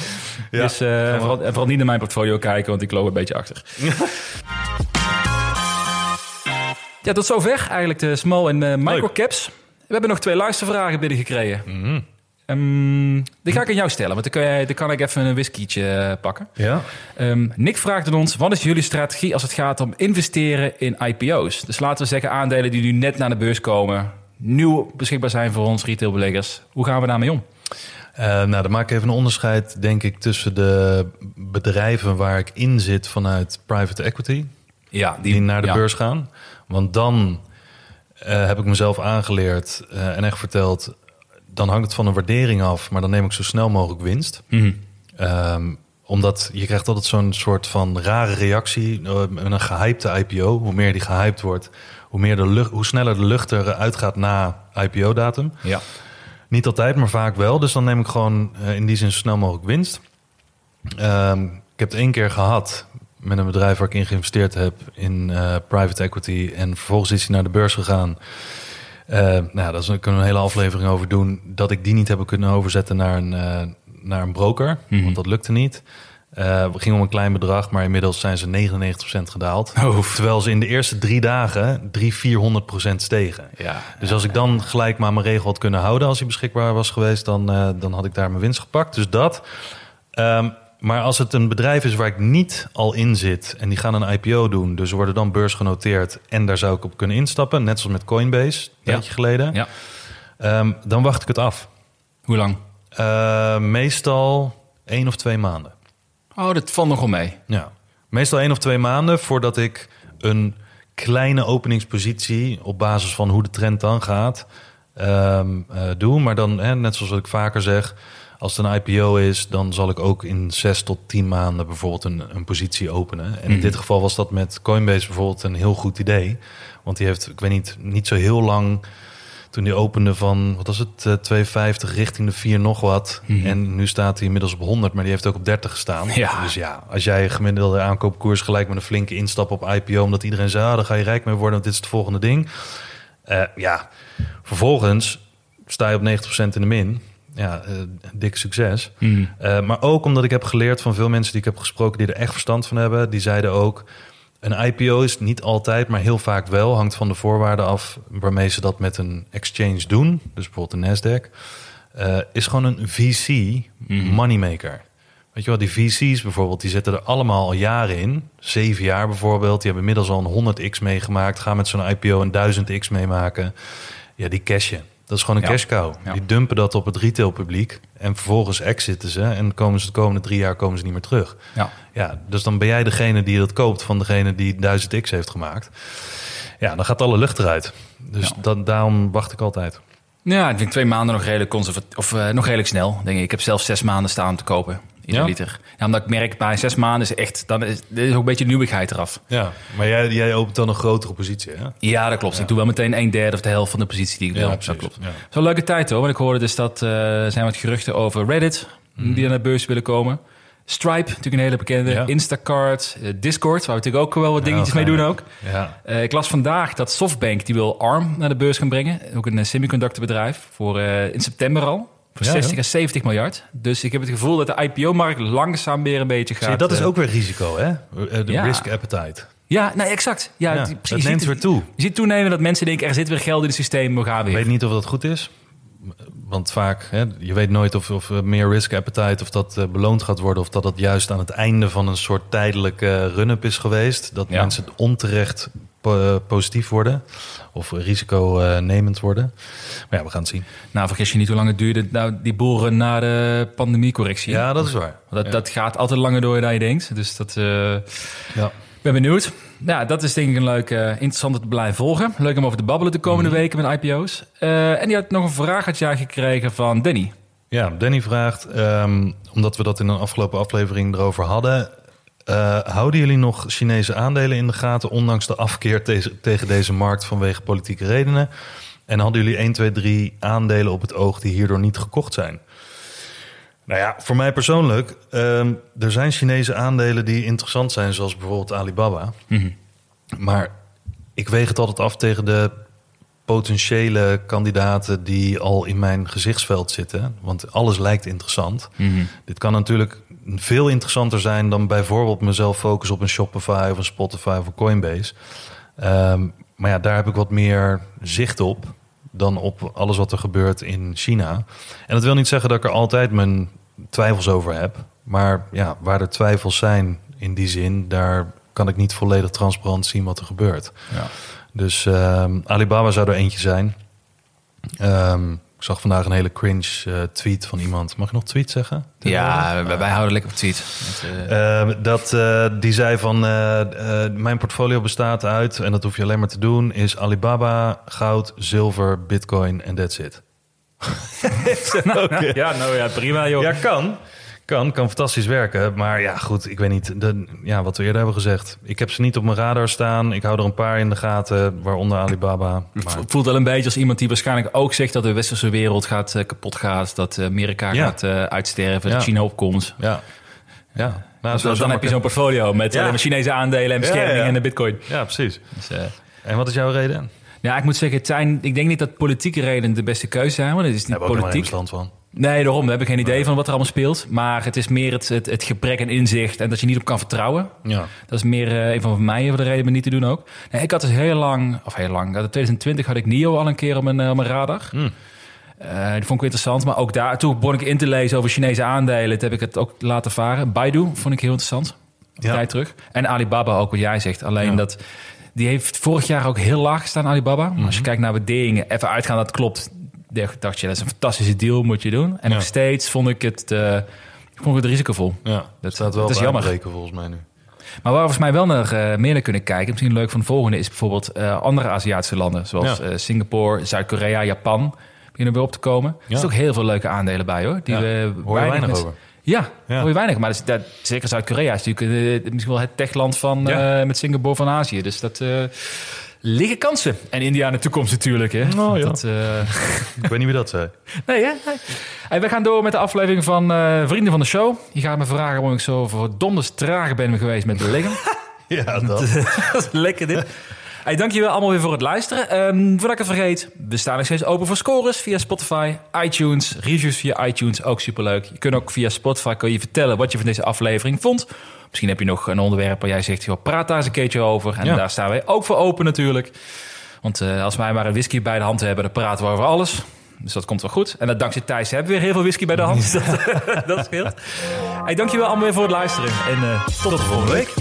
Dus eh, vooral, vooral niet naar mijn portfolio kijken, want ik loop een beetje achter. [laughs] ja, tot zover eigenlijk de small en eh, microcaps. We hebben nog twee luistervragen binnengekregen. Ehm, die ga ik aan jou stellen, want dan jij, dan kan ik even een whiskietje eh, pakken. Ja. Ehm, Nick vraagt aan ons, wat is jullie strategie als het gaat om investeren in IPO's? Dus laten we zeggen aandelen die nu net naar de beurs komen, nieuw beschikbaar zijn voor ons retailbeleggers. Hoe gaan we daarmee om? Eh, nou, dan maak ik even een onderscheid, denk ik, tussen de bedrijven waar ik in zit vanuit private equity, Ja, die, naar de ja. beurs gaan. Want dan eh, heb ik mezelf aangeleerd eh, en echt verteld, dan hangt het van een waardering af, maar dan neem ik zo snel mogelijk winst. Mhm. Ehm, omdat je krijgt altijd zo'n soort van rare reactie eh, met een gehypte IPO. Hoe meer die gehyped wordt, hoe, meer de lucht, hoe sneller de lucht eruit gaat na IPO-datum. Ja. Niet altijd, maar vaak wel. Dus dan neem ik gewoon in die zin zo snel mogelijk winst. Ehm, ik heb het één keer gehad met een bedrijf waar ik in geïnvesteerd heb in eh, private equity. En vervolgens is hij naar de beurs gegaan. Eh, nou, daar kunnen we een hele aflevering over doen. Dat ik die niet heb kunnen overzetten naar een, eh, naar een broker. Mhm. Want dat lukte niet. We gingen om een klein bedrag, maar inmiddels zijn ze 99% gedaald. Oh. Terwijl ze in de eerste drie dagen 300, 400% stegen. Ja. Dus als ik dan gelijk maar mijn regel had kunnen houden als hij beschikbaar was geweest, dan, dan had ik daar mijn winst gepakt. Dus dat. Ehm, maar als het een bedrijf is waar ik niet al in zit en die gaan een IPO doen, dus worden dan beursgenoteerd en daar zou ik op kunnen instappen, net zoals met Coinbase, een Ja. tijdje geleden, ja. ehm, dan wacht ik het af. Hoe lang? Eh, meestal één of twee maanden. Oh, dat valt nog wel mee. Ja, meestal één of twee maanden voordat ik een kleine openingspositie op basis van hoe de trend dan gaat ehm, eh, doe. Maar dan, hè, net zoals wat ik vaker zeg, als het een IPO is, dan zal ik ook in zes tot tien maanden bijvoorbeeld een, een positie openen. En in Mhm. dit geval was dat met Coinbase bijvoorbeeld een heel goed idee. Want die heeft, ik weet niet, niet zo heel lang toen die opende van, wat was het, eh, 250 richting de 4 nog wat. Mhm. En nu staat hij inmiddels op 100, maar die heeft ook op 30 gestaan. Ja. Dus ja, als jij gemiddelde aankoopkoers gelijk met een flinke instap op IPO, omdat iedereen zei, ah, daar ga je rijk mee worden, want dit is het volgende ding. Eh, ja, vervolgens sta je op 90% in de min. Ja, eh dik succes. Mhm. Eh, maar ook omdat ik heb geleerd van veel mensen die ik heb gesproken die er echt verstand van hebben. Die zeiden ook, een IPO is niet altijd, maar heel vaak wel. Hangt van de voorwaarden af waarmee ze dat met een exchange doen. Dus bijvoorbeeld de Nasdaq. eh, is gewoon een VC moneymaker. Weet je wel, die VC's bijvoorbeeld, die zitten er allemaal al jaren in. Zeven jaar bijvoorbeeld. Die hebben inmiddels al een 100x meegemaakt. Gaan met zo'n IPO een 1000x meemaken. Ja, die cashen. Dat is gewoon een Ja. cash cow. Ja. Die dumpen dat op het retailpubliek. En vervolgens exiten ze. En komen ze de komende drie jaar komen ze niet meer terug. Ja. Ja, dus dan ben jij degene die dat koopt van degene die 1000x heeft gemaakt. Ja, dan gaat alle lucht eruit. Dus Ja. dan, daarom wacht ik altijd. Ja, ik vind twee maanden nog redelijk conservatief. Of eh, nog redelijk snel, denk ik. Ik heb zelf zes maanden staan te kopen. Ja? liter. Ja, omdat ik merk, bij zes maanden is echt... Dan is, is ook een beetje nieuwigheid eraf. Ja, maar jij, jij opent dan een grotere positie, hè? Ja, dat klopt. Ik doe wel meteen een derde of de helft van de positie die ik wil. Ja, dat klopt. Een leuke tijd hoor. Want ik hoorde dus dat eh, zijn wat geruchten over Reddit. Mhm. Die naar de beurs willen komen. Stripe, natuurlijk een hele bekende. Ja. Instacart, eh, Discord, waar we natuurlijk ook wel wat dingetjes mee doen ook. Ja, Eh, ik las vandaag dat SoftBank die wil ARM naar de beurs gaan brengen. Ook een eh, semiconductorbedrijf. Voor in september al. Voor Ja, 60 ja. à 70 miljard. Dus ik heb het gevoel dat de IPO-markt langzaam weer een beetje gaat. Zie je, dat is eh, ook weer risico, hè? Eh, De Ja. risk appetite. Ja, nee, exact. Ja, Ja, die- het precies. neemt ziet- weer toe. Je ziet toenemen dat mensen denken, er zit weer geld in het systeem, we gaan Ik weer. weet niet of dat goed is. Want vaak, hè, je weet nooit of, of eh, meer risk appetite, of dat beloond gaat worden, of dat dat juist aan het einde van een soort tijdelijke run-up is geweest. Dat Ja. mensen onterecht po- positief worden of risiconemend worden. Maar ja, we gaan het zien. Nou, vergis je niet hoe lang het duurde, nou, die boeren na de pandemiecorrectie. Ja, dat is waar. Dat, Ja. dat gaat altijd langer door dan je denkt. Dus dat... eh, Ja. Ik ben benieuwd. Ja, dat is denk ik een leuk, eh interessant om te blijven volgen. Leuk om over te babbelen de komende Mhm. weken met IPO's. Eh, en die had nog een vraag uit jou gekregen van Danny. Ja, Danny vraagt, ehm, omdat we dat in een afgelopen aflevering erover hadden. Eh, houden jullie nog Chinese aandelen in de gaten, ondanks de afkeer te- tegen deze markt vanwege politieke redenen? En hadden jullie 1, 2, 3 aandelen op het oog die hierdoor niet gekocht zijn? Nou ja, voor mij persoonlijk, ehm, er zijn Chinese aandelen die interessant zijn, zoals bijvoorbeeld Alibaba. Maar ik weeg het altijd af tegen de potentiële kandidaten die al in mijn gezichtsveld zitten. Want alles lijkt interessant. Dit kan natuurlijk veel interessanter zijn dan bijvoorbeeld mezelf focussen op een Shopify of een Spotify of een Coinbase. Ehm, maar ja, daar heb ik wat meer zicht op dan op alles wat er gebeurt in China. En dat wil niet zeggen dat ik er altijd mijn twijfels over heb. Maar ja, waar er twijfels zijn in die zin, daar kan ik niet volledig transparant zien wat er gebeurt. Ja. Dus ehm, Alibaba zou er eentje zijn. Ehm, ik zag vandaag een hele cringe eh, tweet van iemand. Mag ik nog tweet zeggen? Ja, wij, wij houden lekker op tweet. Met, eh, Eh, dat, eh, die zei van, mijn portfolio bestaat uit, en dat hoef je alleen maar te doen, is Alibaba, goud, zilver, bitcoin en that's it. [laughs] [laughs] Ja, nou ja, prima joh. Ja, kan. Kan, kan fantastisch werken. Maar ja, goed, ik weet niet. De, ja, wat we eerder hebben gezegd. Ik heb ze niet op mijn radar staan. Ik hou er een paar in de gaten, waaronder Alibaba. Maar, Het voelt wel een beetje als iemand die waarschijnlijk ook zegt dat de westerse wereld gaat, eh, kapot gaat. Dat Amerika Ja. gaat eh, uitsterven, Ja. dat China opkomt. ja. Ja. Nou, dan heb je zo'n portfolio met Ja. alleen Chinese aandelen en bescherming en de bitcoin. Ja, precies. Dus, eh, En wat is jouw reden? ja, ik moet zeggen, het zijn, ik denk niet dat politieke redenen de beste keuze zijn. Want het is niet politiek. stand van. Nee, daarom. We hebben geen idee van wat er allemaal speelt. Maar het is meer het, het, het gebrek aan inzicht en dat je niet op kan vertrouwen. Ja. Dat is meer eh, een van mij voor de reden om niet te doen ook. Nee, ik had dus heel lang, of heel lang, in 2020 had ik NIO al een keer op mijn, eh, op mijn radar. Eh, die vond ik interessant. Maar ook daar, toen begon ik in te lezen over Chinese aandelen. Toen heb ik het ook laten varen. Baidu vond ik heel interessant. Ja. tijd terug. En Alibaba ook, wat jij zegt. Alleen Ja. dat, die heeft vorig jaar ook heel laag gestaan, Alibaba. Maar als je kijkt naar waarderingen, even uitgaan dat klopt. Dacht je, dat is een fantastische deal, moet je doen. En Ja. nog steeds vond ik het, eh, ik vond het risicovol. Ja, Dat- staat wel dat is jammer. uitbreken volgens mij nu. Maar waar we volgens mij wel naar eh, meer naar kunnen kijken, misschien leuk van de volgende, is bijvoorbeeld eh, andere Aziatische landen, zoals Ja. Singapore, Zuid-Korea, Japan, beginnen weer op te komen. Er zitten ook heel veel leuke aandelen bij hoor. Die we Hoor je weinig over. Ja, Ja. hoor je weinig. Maar dat is, dat, zeker Zuid-Korea is natuurlijk misschien wel het techland van, met Singapore van Azië. Dus dat liggen kansen. En India in de toekomst natuurlijk. Hè. Oh, ja. dat, eh, [laughs] Ik weet niet wie dat zei. Nee, hè? Nee. Hey, we gaan door met de aflevering van eh, Vrienden van de Show. Je gaat me vragen waarom ik zo verdonders traag ben geweest met beleggen. [laughs] Ja, dat. [laughs] dat is lekker dit. Hey, dankjewel allemaal weer voor het luisteren. Ehm, voordat ik het vergeet, we staan nog steeds open voor scores via Spotify, iTunes, reviews via iTunes, ook superleuk. Je kunt ook via Spotify kun je vertellen wat je van deze aflevering vond. Misschien heb je nog een onderwerp waar jij zegt, joh, praat daar eens een keertje over. En Ja. daar staan wij ook voor open natuurlijk. Want eh, als wij maar een whisky bij de hand hebben, dan praten we over alles. Dus dat komt wel goed. En dat dankzij Thijs hebben we weer heel veel whisky bij de hand. Dat, [laughs] dat scheelt. Hey, dankjewel allemaal weer voor het luisteren. En eh, tot de volgende week.